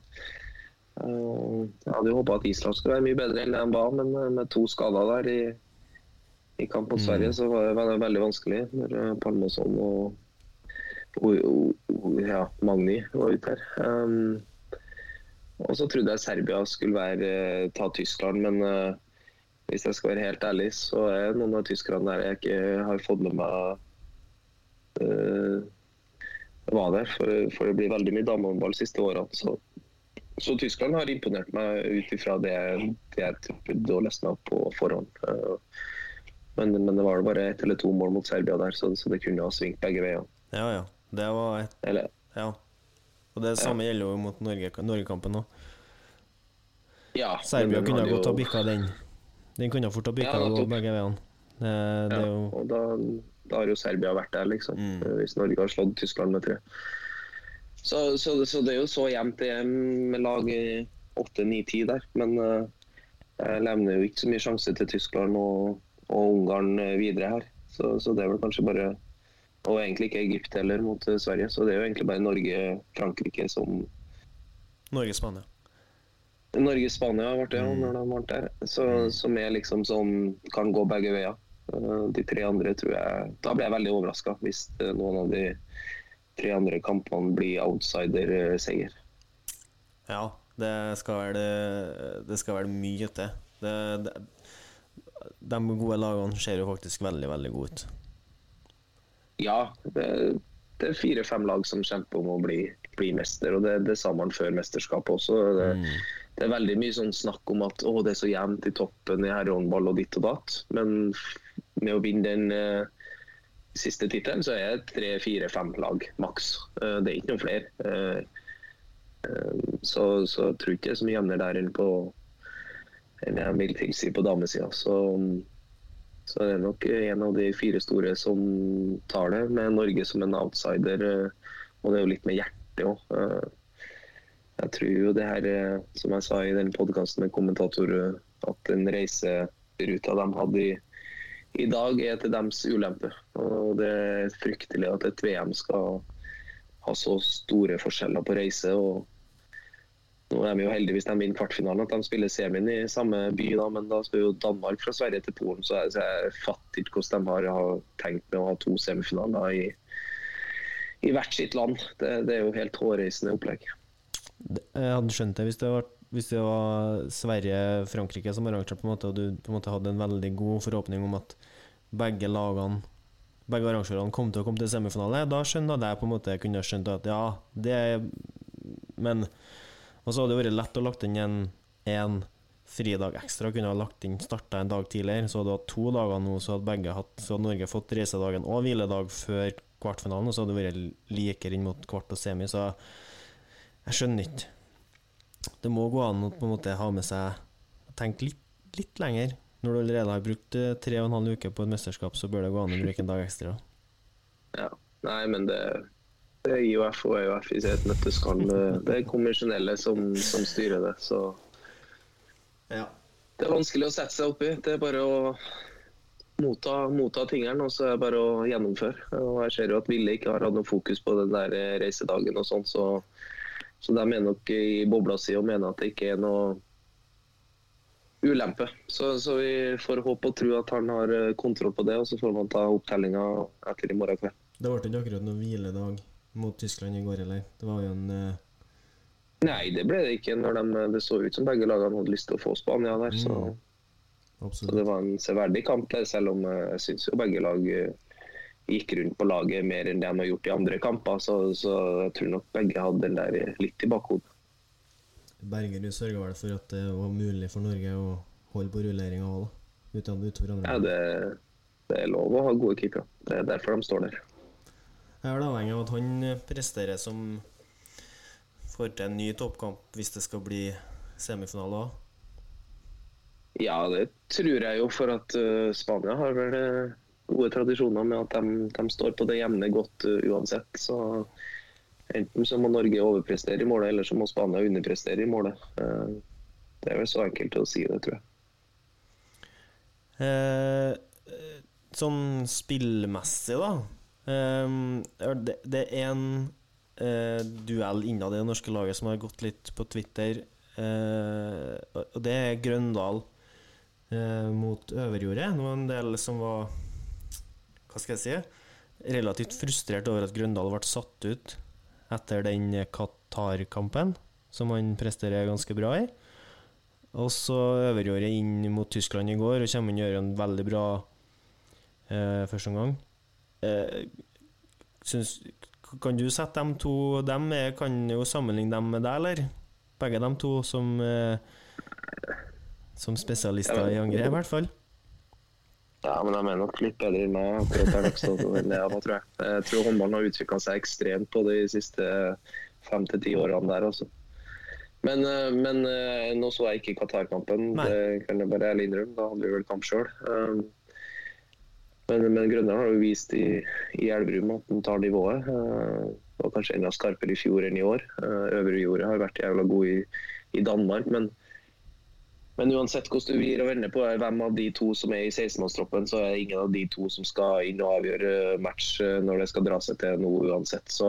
Eh, jeg hadde jo håpa at Island skulle være mye bedre enn de var, men eh, med to skader der i, i kamp mot Sverige, så var det veldig, veldig vanskelig. Når eh, Palmason og, og, og, ja, Magni var ute her. Um, og så trodde jeg Serbia skulle være, ta Tyskland, men uh, hvis jeg skal være helt ærlig, så er noen av tyskerne der jeg ikke har fått med meg uh, var der. For, for det blir veldig mye damehåndball de siste årene. Så, så Tyskland har imponert meg ut ifra det, det jeg trodde og leste meg opp på forhånd. Uh, men, men det var bare ett eller to mål mot Serbia der, så, så det kunne ha svingt begge veier. Ja, ja. Det var et Eller Ja. Og det samme gjelder jo mot Norge, Norgekampen òg. ja. Serbia kunne ha gått godt ha bikka den. Den kunne fort ha bikka Ja, begge veiene. Det, det Ja, jo og da, da har jo Serbia vært der, liksom. Mm. Hvis Norge har slått Tyskland med tre. Så, så, så det er jo så jevnt det er med lag i 8-9-10 der. Men uh, jeg levner jo ikke så mye sjanse til Tyskland og, og Ungarn eh, videre her. Så, så det er vel kanskje bare Og egentlig ikke Egypt heller mot eh, Sverige. Så det er jo egentlig bare Norge-Frankrike som Norge-Spania. Norge-Spania ble det, ja, Mm. når de ble der. Så, som er liksom sånn kan gå begge veier. Eh, De tre andre tror jeg Da blir jeg veldig overraska hvis eh, noen av de tre andre kampene blir outsider-seier. Ja, det skal vel Det skal vel mye til. Det, det, de gode lagene ser jo faktisk veldig, veldig gode ut. Ja, det, det er fire-fem lag som kjemper om å bli, bli mester, og det, det sa man før mesterskapet også. Det, Mm. det er veldig mye sånn snakk om at det er så jevnt i toppen i herrehåndball og ditt og datt. Men med å vinne den eh, siste tittelen, så er det tre, fire, fem lag maks. Eh, det er ikke noen flere. Eh, eh, så, så jeg tror ikke det er så mye jevnere der enn på enn jeg vil tilsi på damesida. Så, så det nok en av de fire store som tar det, med Norge som en outsider. eh, Og det er jo litt med hjertet òg. Jeg tror jo det her, som jeg sa i den podkasten med kommentator, at den reiseruta de hadde i, i dag, er til deres ulempe. Og det er fryktelig at et VM skal ha så store forskjeller på reise. og nå er vi jo heldige hvis de vinner kvartfinalen, at de spiller semien i samme by. da, Men da skal jo Danmark fra Sverige til Polen, så jeg, så jeg fatter ikke hvordan de har, har tenkt med å ha to semifinaler i, i hvert sitt land. Det, det er jo helt hårreisende opplegg. Jeg hadde skjønt det hvis det var, hvis det var Sverige-Frankrike som arrangerte, på en måte, og du på en måte hadde en veldig god forhåpning om at begge lagene begge arrangørene kom til å komme til semifinale. Da skjønte jeg på en måte kunne skjønt at ja, det er Men Og så hadde det vært lett å lagt inn en, en fridag ekstra. Kunne ha lagt inn starta en dag tidligere. Så hadde du hatt to dager nå, så hadde begge hatt Så hadde Norge fått reisedagen og hviledag før kvartfinalen, og så hadde det vært likere inn mot kvart og semi. Så jeg skjønner ikke. Det må gå an å på en måte ha med seg Tenke litt, litt lenger. Når du allerede har brukt eh, tre og en halv uke på et mesterskap, så bør det gå an å bruke en dag ekstra. Ja. Nei, men det, det er IOF og EUF i sitt nøtteskall. Det, det er konvensjonelle som, som styrer det. Så Ja. det er vanskelig å sette seg oppi. Det er bare å motta, motta tingene, og så er det bare å gjennomføre. Og jeg ser jo at Ville ikke har hatt noe fokus på den der reisedagen og sånn, så, så de er nok i bobla si og mener at det ikke er noe ulempe. Så, så vi får håpe og tro at han har eh, kontroll på det, og så får man ta opptellinga etter i morgen kveld. Det ble ikke akkurat noen hviledag mot Tyskland i går heller. Det var jo en uh... Nei, det ble det ikke. når de, Det så ut som begge lagene hadde lyst til å få Spania der. Så, Mm. så det var en severdig kamp, der, selv om eh, jeg syns jo begge lag eh, gikk rundt på laget mer enn det de har gjort i andre kamper. Så, så jeg tror nok begge hadde den der litt i bakhodet. Bergerud sørga vel for at det var mulig for Norge å holde på rulleringa òg, da. Utover andre. Ja, det, det er lov å ha gode kicker. Det er derfor de står der. Jeg er vel avhengig av at han presterer som får til en ny toppkamp hvis det skal bli semifinale òg. Ja, det tror jeg jo, for at uh, Spania har vel eh, gode tradisjoner med at de, de står på det jevne godt uh, uansett. Så enten så må Norge overprestere i målet, eller så må Spania underprestere i målet. Uh, det er vel så enkelt å si det, tror jeg. Eh, sånn spillmessig, da. Eh, det, er en eh, duell innad i det norske laget som har gått litt på Twitter. Eh, og det er Grøndal eh, mot Øverjordet. Det var en del som var Hva skal jeg si? Relativt frustrert over at Grøndal ble satt ut etter den Qatar-kampen, som han presterer ganske bra i. Og så Øverjordet inn mot Tyskland i går og kommer inn og gjør en veldig bra eh, første omgang. Eh, syns, kan du sette dem to Dem er, kan jo sammenligne dem med deg, eller? Begge dem to som eh, Som spesialister i angrep, i hvert fall. Ja, men de er nok litt bedre enn meg akkurat der da, tror jeg. Jeg tror håndballen har utvikla seg ekstremt på de siste fem til ti årene der, Også. Men, eh, men eh, nå så jeg ikke Qatar-kampen, det kan jeg bare ærlig innrømme. Da hadde vi vel kamp sjøl. Men, men Grønland har jo vist i, i Elverum at den tar nivået. eh, Og kanskje enda skarpere i fjor enn i år. Eh, Øvre jordet har vært jævla god i, i Danmark, men men uansett hvordan du gir og vender på hvem av de to som er i 16-mannstroppen, så er det ingen av de to som skal inn og avgjøre match eh, når det skal dra seg til noe uansett. Så,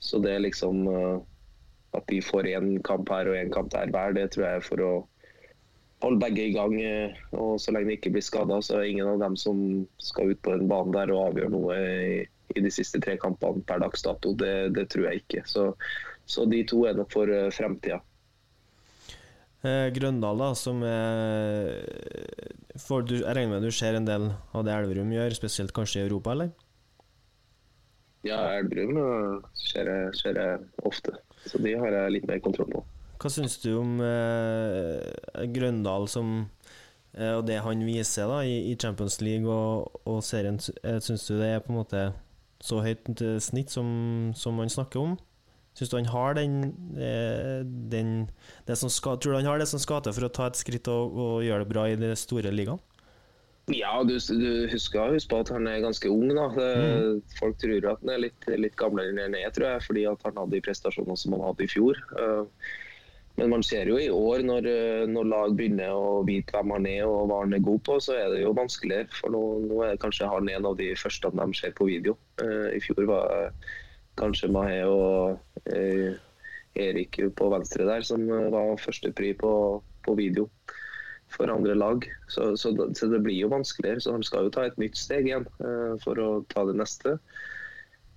så det er liksom eh, At de får én kamp her og én kamp der hver, det tror jeg er for å holde begge i gang. eh, Og så lenge de ikke blir skada, så er det ingen av dem som skal ut på en bane der og avgjøre noe i, i de siste tre kampene per dags dato. Det, det tror jeg ikke. Så, så de to er nok for fremtida. Eh, Grøndal, da, som er du, Jeg regner med du ser en del av det Elverum gjør, spesielt kanskje i Europa, eller? Ja, Elverum eh, ser jeg, ser jeg ofte. Så de har jeg litt mer kontroll på. Hva syns du om eh, Grøndal som eh, og det han viser da i, i Champions League og, og serien? Syns du det er på en måte så høyt snitt som, som man snakker om? Syns du han har den, eh, den det som skal, Tror du han har det som skal til for å ta et skritt og, og gjøre det bra i de store ligaene? Ja, du, du husker husk på at han er ganske ung. da. Det, Folk tror at han er litt, litt gamlere enn han er, tror jeg, fordi han hadde de prestasjonene som han hadde i fjor. Eh, Men man ser jo i år, når, eh, når lag begynner å vite hvem han er og hva han er god på, så er det jo vanskeligere. For nå, nå er kanskje han en av de første de ser på video. I fjor var det kanskje Mahé og eh, Erik på venstre der som eh, var førstepri på, på video for andre lag. Så, så, så det blir jo vanskeligere. Så han skal jo ta et nytt steg igjen eh, for å ta det neste.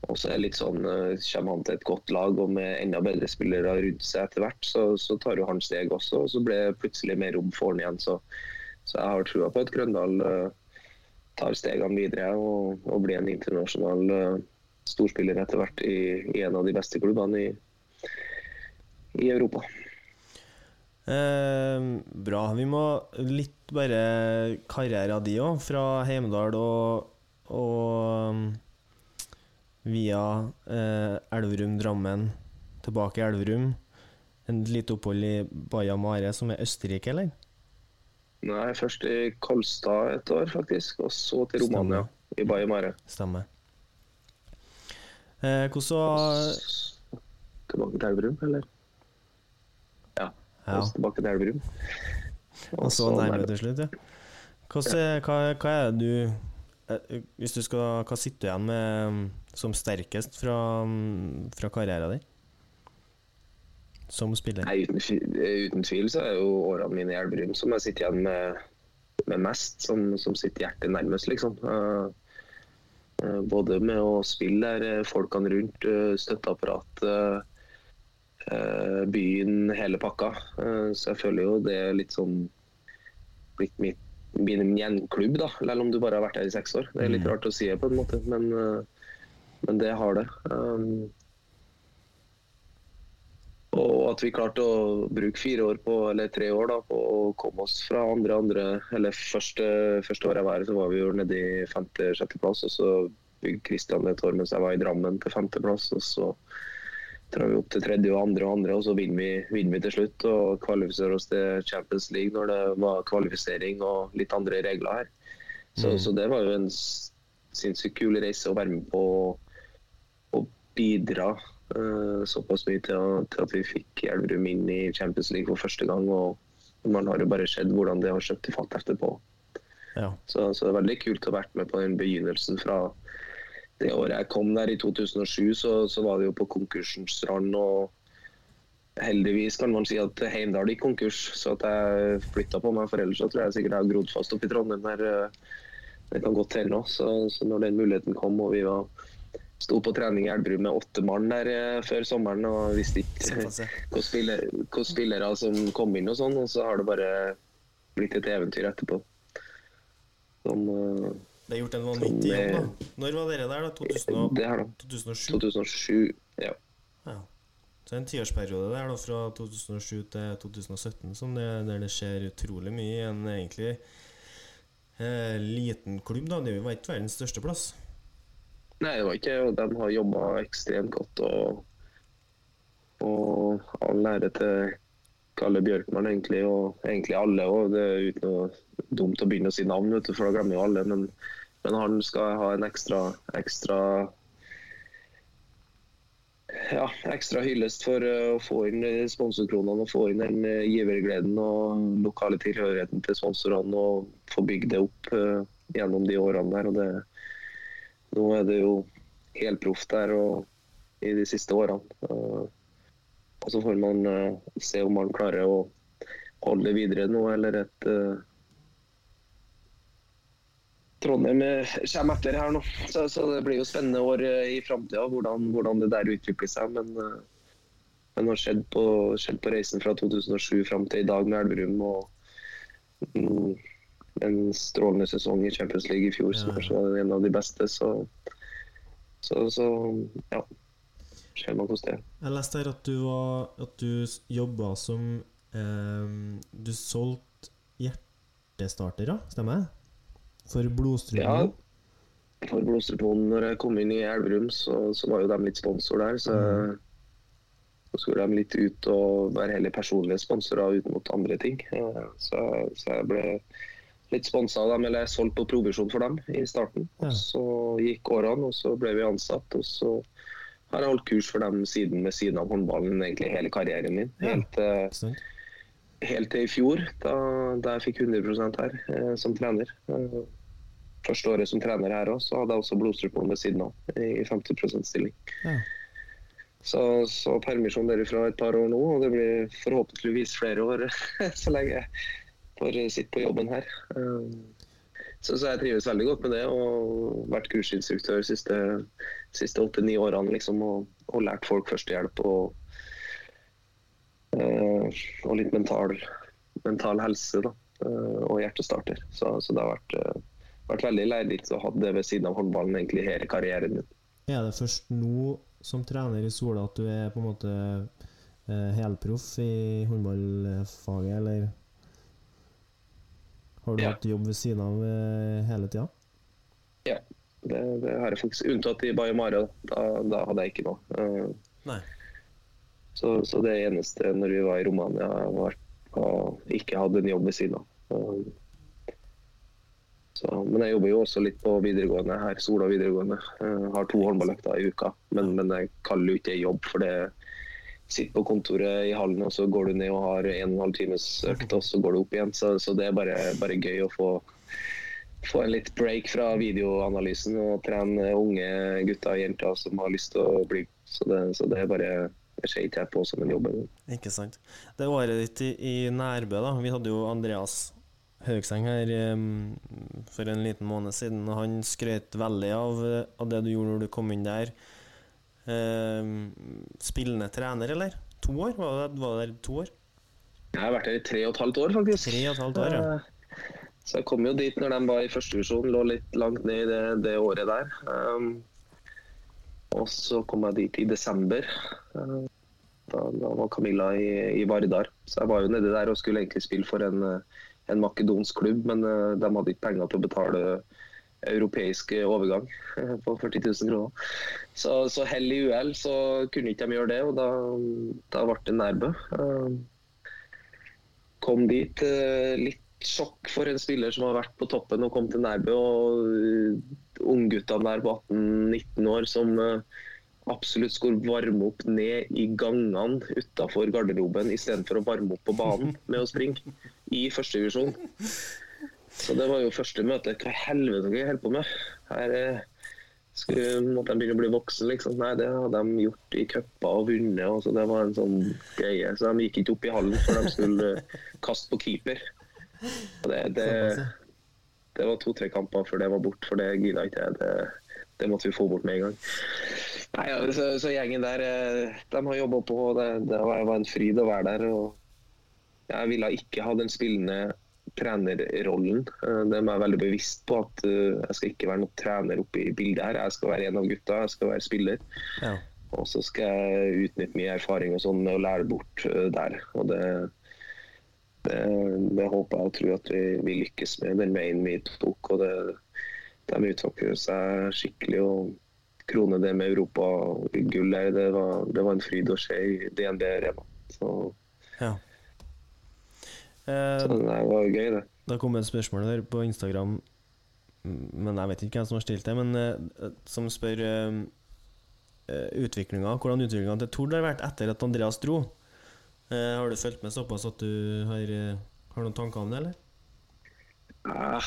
Og så er det litt sånn, Kommer han til et godt lag og med enda bedre spillere rundt seg etter hvert, så, så tar jo han steg også. Og så blir det plutselig mer rom for han igjen. Så, jeg har trua på at Grøndal uh, tar stegene videre og, og blir en internasjonal storspiller etter hvert i, i en av de beste klubbene i, i Europa. Eh, bra. Vi må litt bare karrieren din òg, fra Heimdal og, og via eh, Elverum, Drammen, tilbake i Elverum. En lite opphold i Baia Mare, som er Østerrike, eller? Nei, først i Kolstad et år, faktisk. Og så til Romania, i Baia Mare. Stemmer. Eh, hvordan var Tilbake til Elverum, eller? Ja. Ja. Tilbake til Elverum. Og så nærme til slutt, ja. Hvordan, hva, hva er det du eh, Hvis du skal Hva sitter du igjen med um, som sterkest fra, um, fra karrieren din? Som spiller? Nei, uten, uten tvil så er jo årene mine i Elverum som jeg sitter igjen med, med mest, som, som sitter hjertet nærmest, liksom. Eh, både med å spille der, eh, folkene rundt, eh, støtteapparatet, eh, byen, hele pakka. Eh, så jeg føler jo det er litt sånn blitt mitt, min gjenklubb, da, selv om du bare har vært her i seks år. Det er litt Mm. rart å si det på en måte, men, eh, men det har det. Og at vi klarte å bruke fire år på, eller tre år da, på å komme oss fra andre andre Eller første, første året jeg var her, så var vi jo nede i femte-sjetteplass. Og så bygde Kristian et år mens jeg var i Drammen til femteplass. Og så drar vi opp til tredje og andre og andre, og så vinner vi, vinner vi til slutt. Og kvalifiserer oss til Champions League når det var kvalifisering og litt andre regler her. Så, Mm. så det var jo en sinnssykt kul reise å være med på å bidra såpass mye til, til at vi fikk Elverum inn i Champions League for første gang. og Man har jo bare sett hvordan det har skjøtt i fatt etterpå. Ja. Så, så det er veldig kult å ha vært med på den begynnelsen fra det året jeg kom der, i 2007, så, så var det jo på konkursens rand. og Heldigvis kan man si at Heimdal gikk konkurs, så at jeg flytta på meg. For ellers så tror jeg sikkert jeg har grodd fast oppe i Trondheim. der eh, Det kan godt hende. nå Så, så når den muligheten kom og vi var sto på trening i Elverum med åtte mann der eh, før sommeren og visste ikke hvilke spiller, spillere som kom inn og sånn, og så har det bare blitt et eventyr etterpå. Som eh, Det er gjort en vanvittig jobb, da. Når var dere der, da? 2000 og, det her, da. 2007? 2007. Ja. Ja. Så en tiårsperiode der, da, fra 2007 til 2017, som det, der det skjer utrolig mye i en egentlig eh, liten klubb. da, Det var ikke verdens største plass. Nei, det var ikke det. De har jobba ekstremt godt. Og, og all ære til Kalle Bjørkmann, egentlig, og egentlig alle. òg. det er uten noe dumt å begynne å si navn, vet du, for da glemmer jo alle. Men, men han skal ha en ekstra, ekstra ja, ekstra hyllest for eh, å få inn sponsorkronene og få inn den eh, givergleden og lokale tilhørigheten til sponsorene og få bygd det opp eh, gjennom de årene der. og det nå er det jo helproff der og i de siste årene. Og så får man eh, se om man klarer å holde videre nå, eller et uh, Trondheim eh, kommer etter her nå. Så, så det blir jo spennende år i framtida hvordan, hvordan det der utvikler seg. Men, uh, det har skjedd på, skjedd på reisen fra 2007 fram til i dag med Elverum. og mm, en strålende sesong i Champions League i fjor, som kanskje var en av de beste. Så, så, så ja. Skjer man hos det. Jeg leste her at du var At du jobba som eh, Du solgte hjertestartere, stemmer det? For Ja, for Blodstruponen, når jeg kom inn i Elverum, så, så var jo de litt sponsor der. Så, så skulle de litt ut og være heller personlige sponsorer ut mot andre ting. Eh, Så, så jeg ble litt sponsa av dem, eller jeg solgte på provisjon for dem i starten. Ja. Og så gikk årene, og så ble vi ansatt. Og så har jeg holdt kurs for dem siden ved siden av håndballen egentlig hele karrieren min. Helt, eh, helt til i fjor, da, da jeg fikk 100 her eh, som trener. Eh, første året som trener her òg, så hadde jeg også blodstrupen ved siden av i 50% stilling. Ja. Så, så permisjon derifra et par år nå, og det blir forhåpentligvis flere år så lenge får sitte på jobben her. Eh, Så, så jeg trives veldig godt med det, og vært kursinstruktør de siste, siste åtte-ni årene. liksom, og, og lært folk førstehjelp og, eh, og litt mental, mental helse da, eh, og hjertestarter. Så, så det har vært, vært veldig lærerikt å ha det ved siden av håndballen egentlig hele karrieren min. Er det først nå som trener i Sola at du er på en måte helproff i håndballfaget, eller har du Ja. hatt jobb ved siden av eh, hele tida? Det, det har jeg faktisk unntatt i Bayamare. Da, da hadde jeg ikke noe. Eh, Nei. Så, så det eneste når vi var i Romania, var å ikke hadde en jobb ved siden av. Um, Så, men jeg jobber jo også litt på videregående her, Sola videregående. Jeg har to håndballøkter i uka, men, men jeg kaller det ikke jobb, for det sitter på kontoret i hallen, og så går du ned og har en og en halv times økt, og så går du opp igjen. Så, så det er bare, bare gøy å få, få en litt break fra videoanalysen og trene unge gutter og jenter som har lyst til å bli Så det, så det er bare det ser ikke jeg på som en jobb. Ikke sant. Det året ditt i, i Nærbø, da. Vi hadde jo Andreas Haugseng her um, for en liten måned siden, og han skrøt veldig av, av det du gjorde når du kom inn der. Em, spillende trener, eller? To år? Var det, var det to år? Jeg har vært her i tre og et halvt år, faktisk. Tre og et halvt år, ja. Eh, Så jeg kom jo dit når de var i første divisjon, lå litt langt ned i det, det året der. Um, og så kom jeg dit i desember. Uh, da, da var Camilla i, i Vardar. Så jeg var jo nedi der og skulle egentlig spille for en, en makedonsk klubb, men uh, de hadde ikke penger til å betale europeisk overgang på 40 000 kroner. Så, så hell i uhell så kunne ikke de gjøre det, og da, da ble det Nærbø. Uh, kom dit eh, litt sjokk for en spiller som har vært på toppen og kom til Nærbø. Og uh, ungguttene der på 18-19 år som absolutt skulle varme opp ned i gangene utafor garderoben istedenfor å varme opp på banen med å springe i førstedivisjon. Så det var jo første møte. Hva i helvete jeg holder på med? Her eh, skulle, måtte de begynne å bli voksen, liksom. Nei, det hadde de gjort i cuper og vunnet. og så Det var en sånn greie. Så de gikk ikke opp i hallen før de skulle eh, kaste på keeper. Det, det, det var to-tre kamper før det var bort, for det gidda ikke jeg. Det, det måtte vi få bort med en gang. Nei, ja, så, så gjengen der, eh, de har jobba på. Det, det var var en fryd å være der. og Jeg ville ikke ha den spillende trenerrollen. De Det må jeg veldig bevisst på. at eh, Jeg skal ikke være noen trener oppe i bildet her. Jeg skal være en av gutta, jeg skal være spiller. Ja. Og så skal jeg utnytte mye erfaring og sånn og lære bort eh, der. Og det, det, det håper jeg og tror at vi, vi lykkes med, den veien vi tok. Og det, de utvikler seg skikkelig. og krone det med Europagull her, det var, det var en fryd å se i DNB Rema. Så, ja. Eh, så det var jo gøy, det. Det kom et spørsmål der på Instagram, men jeg vet ikke hvem som har stilt det, men eh, som spør eh, utviklinga, hvordan utviklinga til Tord har vært etter at Andreas dro. Eh, har du fulgt med såpass at du har, eh, har noen tanker om det, eller? Ah,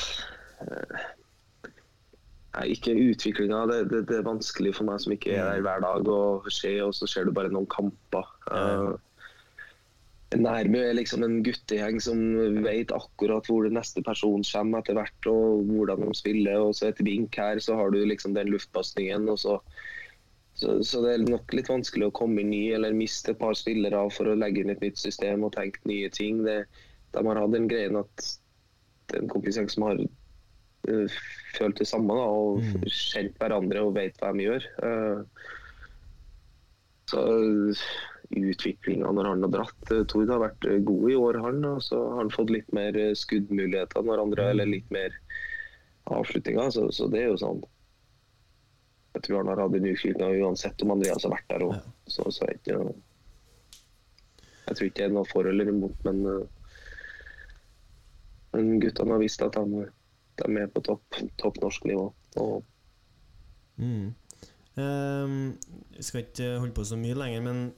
eh, ikke utviklinga. Det, det, det er vanskelig for meg som ikke er der hver dag og se, og så ser du bare noen kamper. Ja. Nærbø er liksom en guttegjeng som vet akkurat hvor det neste person kommer etter hvert, og hvordan de spiller. og så Et vink her, så har du liksom den luftpasningen. så, så, så det er nok litt vanskelig å komme inn ny eller miste et par spillere for å legge inn et nytt system og tenke nye ting. Det, de har hatt den greien at det er en kompisgjeng som har uh, følt det samme da, og Mm. kjent hverandre og vet hva de gjør. Uh, så utviklinga når han har dratt uh, Tord har vært uh, god i år, han. Og så har han fått litt mer uh, skuddmuligheter når andre, eller litt mer avslutninger. Så, så det er jo sånn Jeg tror han har hatt en utvikling uansett om Andreas har vært der òg. Så, så jeg, ikke Jeg tror ikke det er noe for eller imot, men, men guttene har visst at de, de er på topp, topp norsk nivå. Og Mm. Vi skal ikke holde på så mye lenger, men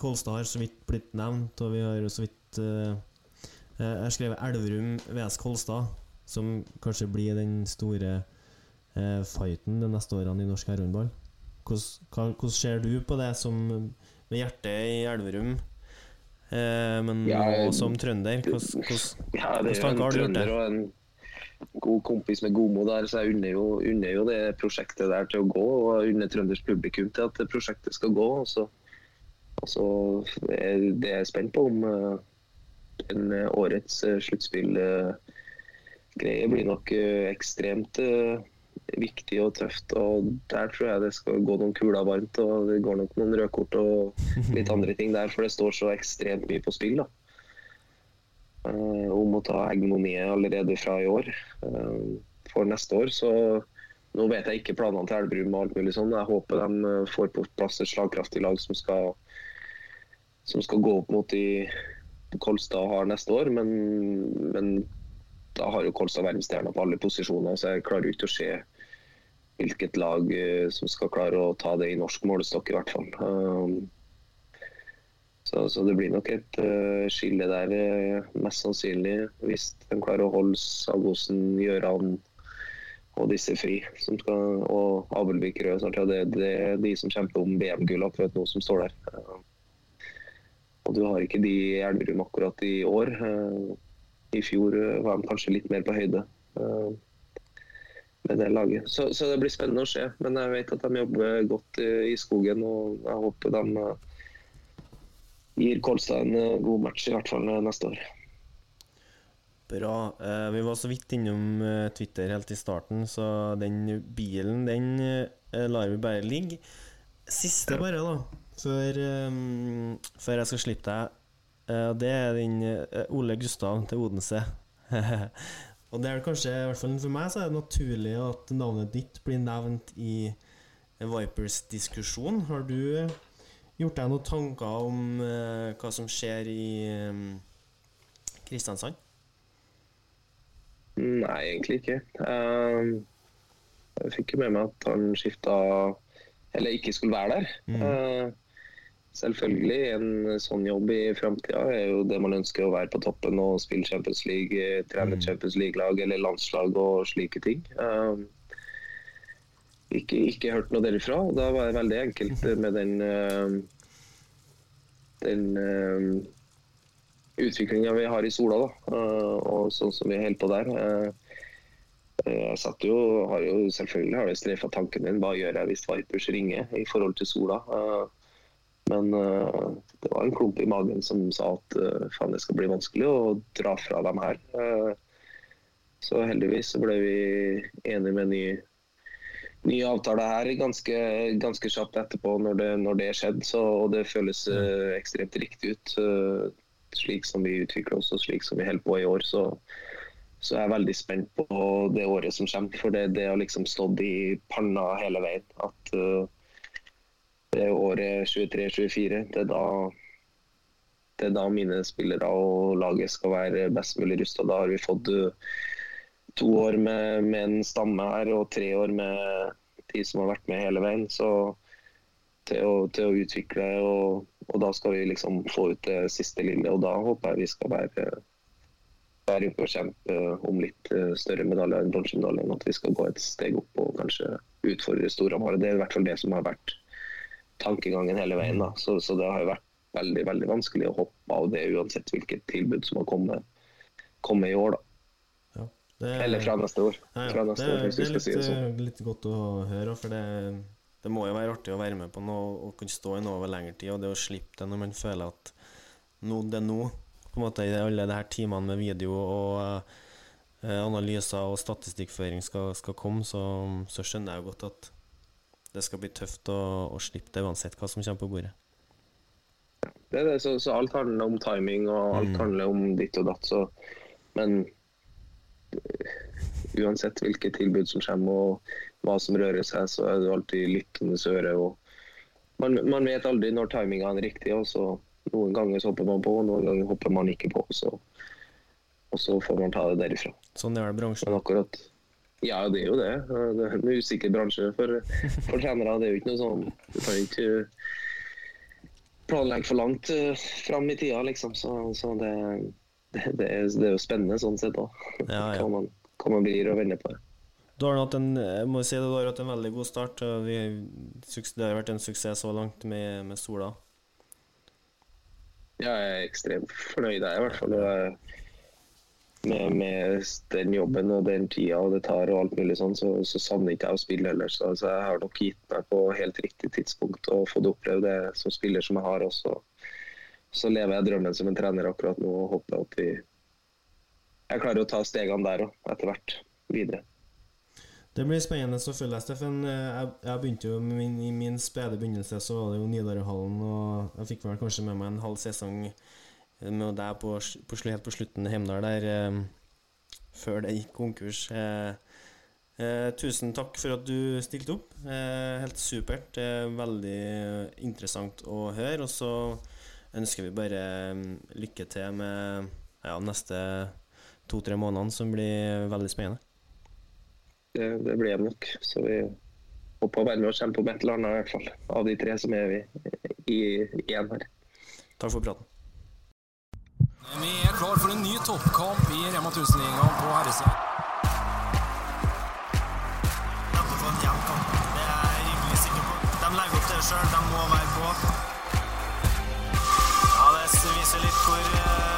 Kolstad har så vidt blitt nevnt, og vi har så vidt eh, eh, Jeg har skrevet Elverum VS Kolstad, som kanskje blir den store eh, fighten de neste årene i norsk herrehåndball. Hvordan, ser du på det som med hjertet i Elverum, eh, men Ja, også som trønder? Hvordan, Ja, er tanker har du gjort det? og en god kompis med Gomo der, så jeg unner jo, unner jo det prosjektet der til å gå. Og unner trøndersk publikum til at prosjektet skal gå. Og så, og så er det jeg er spent på om uh, den eh, årets uh, sluttspillgreie blir nok eh, ekstremt eh, viktig og tøft. Og der tror jeg det skal gå noen kuler varmt. Og det går nok noen rødkort og litt andre ting der, for det står så ekstremt mye på spill. da eh, om å ta hegemoniet allerede fra i år eh, for neste år. Så nå vet jeg ikke planene til Elverum og alt mulig sånn. Jeg håper de eh, får på plass et slagkraftig lag som skal, som skal gå opp mot de Kolstad har neste år. Men, men da har jo Kolstad verdensstjerner på alle posisjoner, så jeg klarer jo ikke å se hvilket lag eh, som skal klare å ta det i norsk målestokk, i hvert fall. Så, så det blir nok et uh, skille der, eh, mest sannsynlig, hvis de klarer å holde Sagosen, Gjøran og disse fri. Skal, og Abelvik Rød snart. Ja, det, det er de som kjemper om VM-gull akkurat nå, som står der. Uh, og du har ikke de i Elverum akkurat i år. I fjor var de kanskje litt mer på høyde. med det laget. Så, så det blir spennende å se. Men jeg vet at de jobber godt i skogen, og jeg håper de gir Kolstad en eh, god match, i hvert fall eh, neste år. Bra. Eh, vi var så vidt innom Twitter helt i starten, så den bilen, den lar vi bare ligge. Siste bare, da, før, før jeg skal slippe deg. Eh, det er den Ole Gustav til Odense. Og det er kanskje, i hvert fall for meg, så er det naturlig at navnet ditt blir nevnt i Vipers-diskusjon. Har du gjort deg noen tanker om eh, hva som skjer i eh, Kristiansand? Nei, egentlig ikke. Ehm, jeg fikk jo med meg at han skifta Eller ikke skulle være der. Eh, selvfølgelig, en sånn jobb i framtida er jo det man ønsker å være på toppen og spille Champions League, trene trene Champions League-lag eller landslag og slike ting. Ehm, ikke, ikke hørt noe derifra. og Da var det veldig enkelt med den eh, den uh, utviklinga vi har i Sola, da, eh, og sånn som vi holder på der. eh, jeg satt jo, har jo selvfølgelig har streifa tanken min hva gjør jeg hvis Vipers ringer i forhold til Sola. Eh, Men eh, det var en klump i magen som sa at eh, faen, det skal bli vanskelig å dra fra dem her. Eh, Så heldigvis så ble vi enige med en ny, ny avtale her ganske, ganske kjapt etterpå når det, når det skjedde. Så, og det føles eh, ekstremt riktig ut. slik som vi utvikler oss og slik som vi holder på i år. Så, så jeg er veldig spent på det året som kommer. For det, det har liksom stått i panna hele veien. At uh, det året 23-24, det er da det er da mine spillere og laget skal være best mulig rusta. Da har vi fått eh, to år med, med en stamme her og tre år med de som har vært med hele veien. Så til å, til å utvikle, og, og da skal vi liksom få ut det siste lille. Og da håper jeg vi skal være, være ute og kjempe om litt eh, større medaljer enn bronsemedaljen. At vi skal gå et steg opp og kanskje utfordre Storhamar. Det er i hvert fall det som har vært tankegangen hele veien. Da. Så, så det har jo vært veldig veldig vanskelig å hoppe av det uansett hvilket tilbud som har kommet, kommet i år. da. Det, Eller fra neste år. Ja, ja. Det, år, det er litt, si sånn. eh, litt godt å høre, for det, det må jo være artig å være med på noe og kunne stå i noe over lengre tid. Og det å slippe det når man føler at nå, det er nå, på en måte i alle de her timene med video og uh, analyser og statistikkføring skal, skal komme, så, så skjønner jeg jo godt at det skal bli tøft å, å slippe det uansett hva som kommer på bordet. Det er det, så, så alt handler om timing og alt Mm. handler om ditt og datt. Så, men uansett hvilke tilbud som kommer og hva som rører seg, så er det alltid lyttende øre. Man, man vet aldri når timinga er riktig. og så Noen ganger så hopper man på, og noen ganger hopper man ikke på. Så, og så får man ta det derifra. Sånn er det bransjen. Men akkurat Ja, det er jo det. Det er en usikker bransje for, for trenere. Det er jo ikke noe sånn Du kan ikke planlegge for langt uh, fram i tida, liksom. Så, så det, det, det, er, det er jo spennende sånn sett òg. Ja, ja. Hva, man, hva man blir og vender på. det. Du har hatt en, jeg må si det, du har hatt en veldig god start. Vi, det har vært en suksess så langt med, med Sola. Ja, jeg er ekstremt fornøyd, jeg i hvert fall. Med, med den jobben og den tida og det tar og alt mulig sånn, så, så savner ikke jeg å spille heller. Så, altså, jeg har nok gitt meg på helt riktig tidspunkt og fått oppleve det som spiller som jeg har også. Så lever jeg drømmen som en trener akkurat nå og håper at vi jeg klarer å ta stegene der òg, etter hvert videre. Det blir spennende å følge deg, Steffen. Jeg, jeg begynte jo min, I min spede begynnelse så var det jo Nidarøhallen, og jeg fikk vel kanskje med meg en halv sesong med deg på, på, helt på slutten i Heimdal der, eh, før det gikk konkurs. Eh, eh, tusen takk for at du stilte opp. Eh, helt supert. Er veldig interessant å høre. Og så ønsker vi bare mm, lykke til med ja, neste to-tre månedene, som blir veldig spennende. Det, det blir det nok. Så vi håper å være med og kjempe om et eller annet, i hvert fall. Av de tre som er vi i, igjen her. Takk for praten. Vi er klar for en ny toppkamp i Rema 1000-ligaen på herresida. De er legger opp til det sjøl. De må være Det viser litt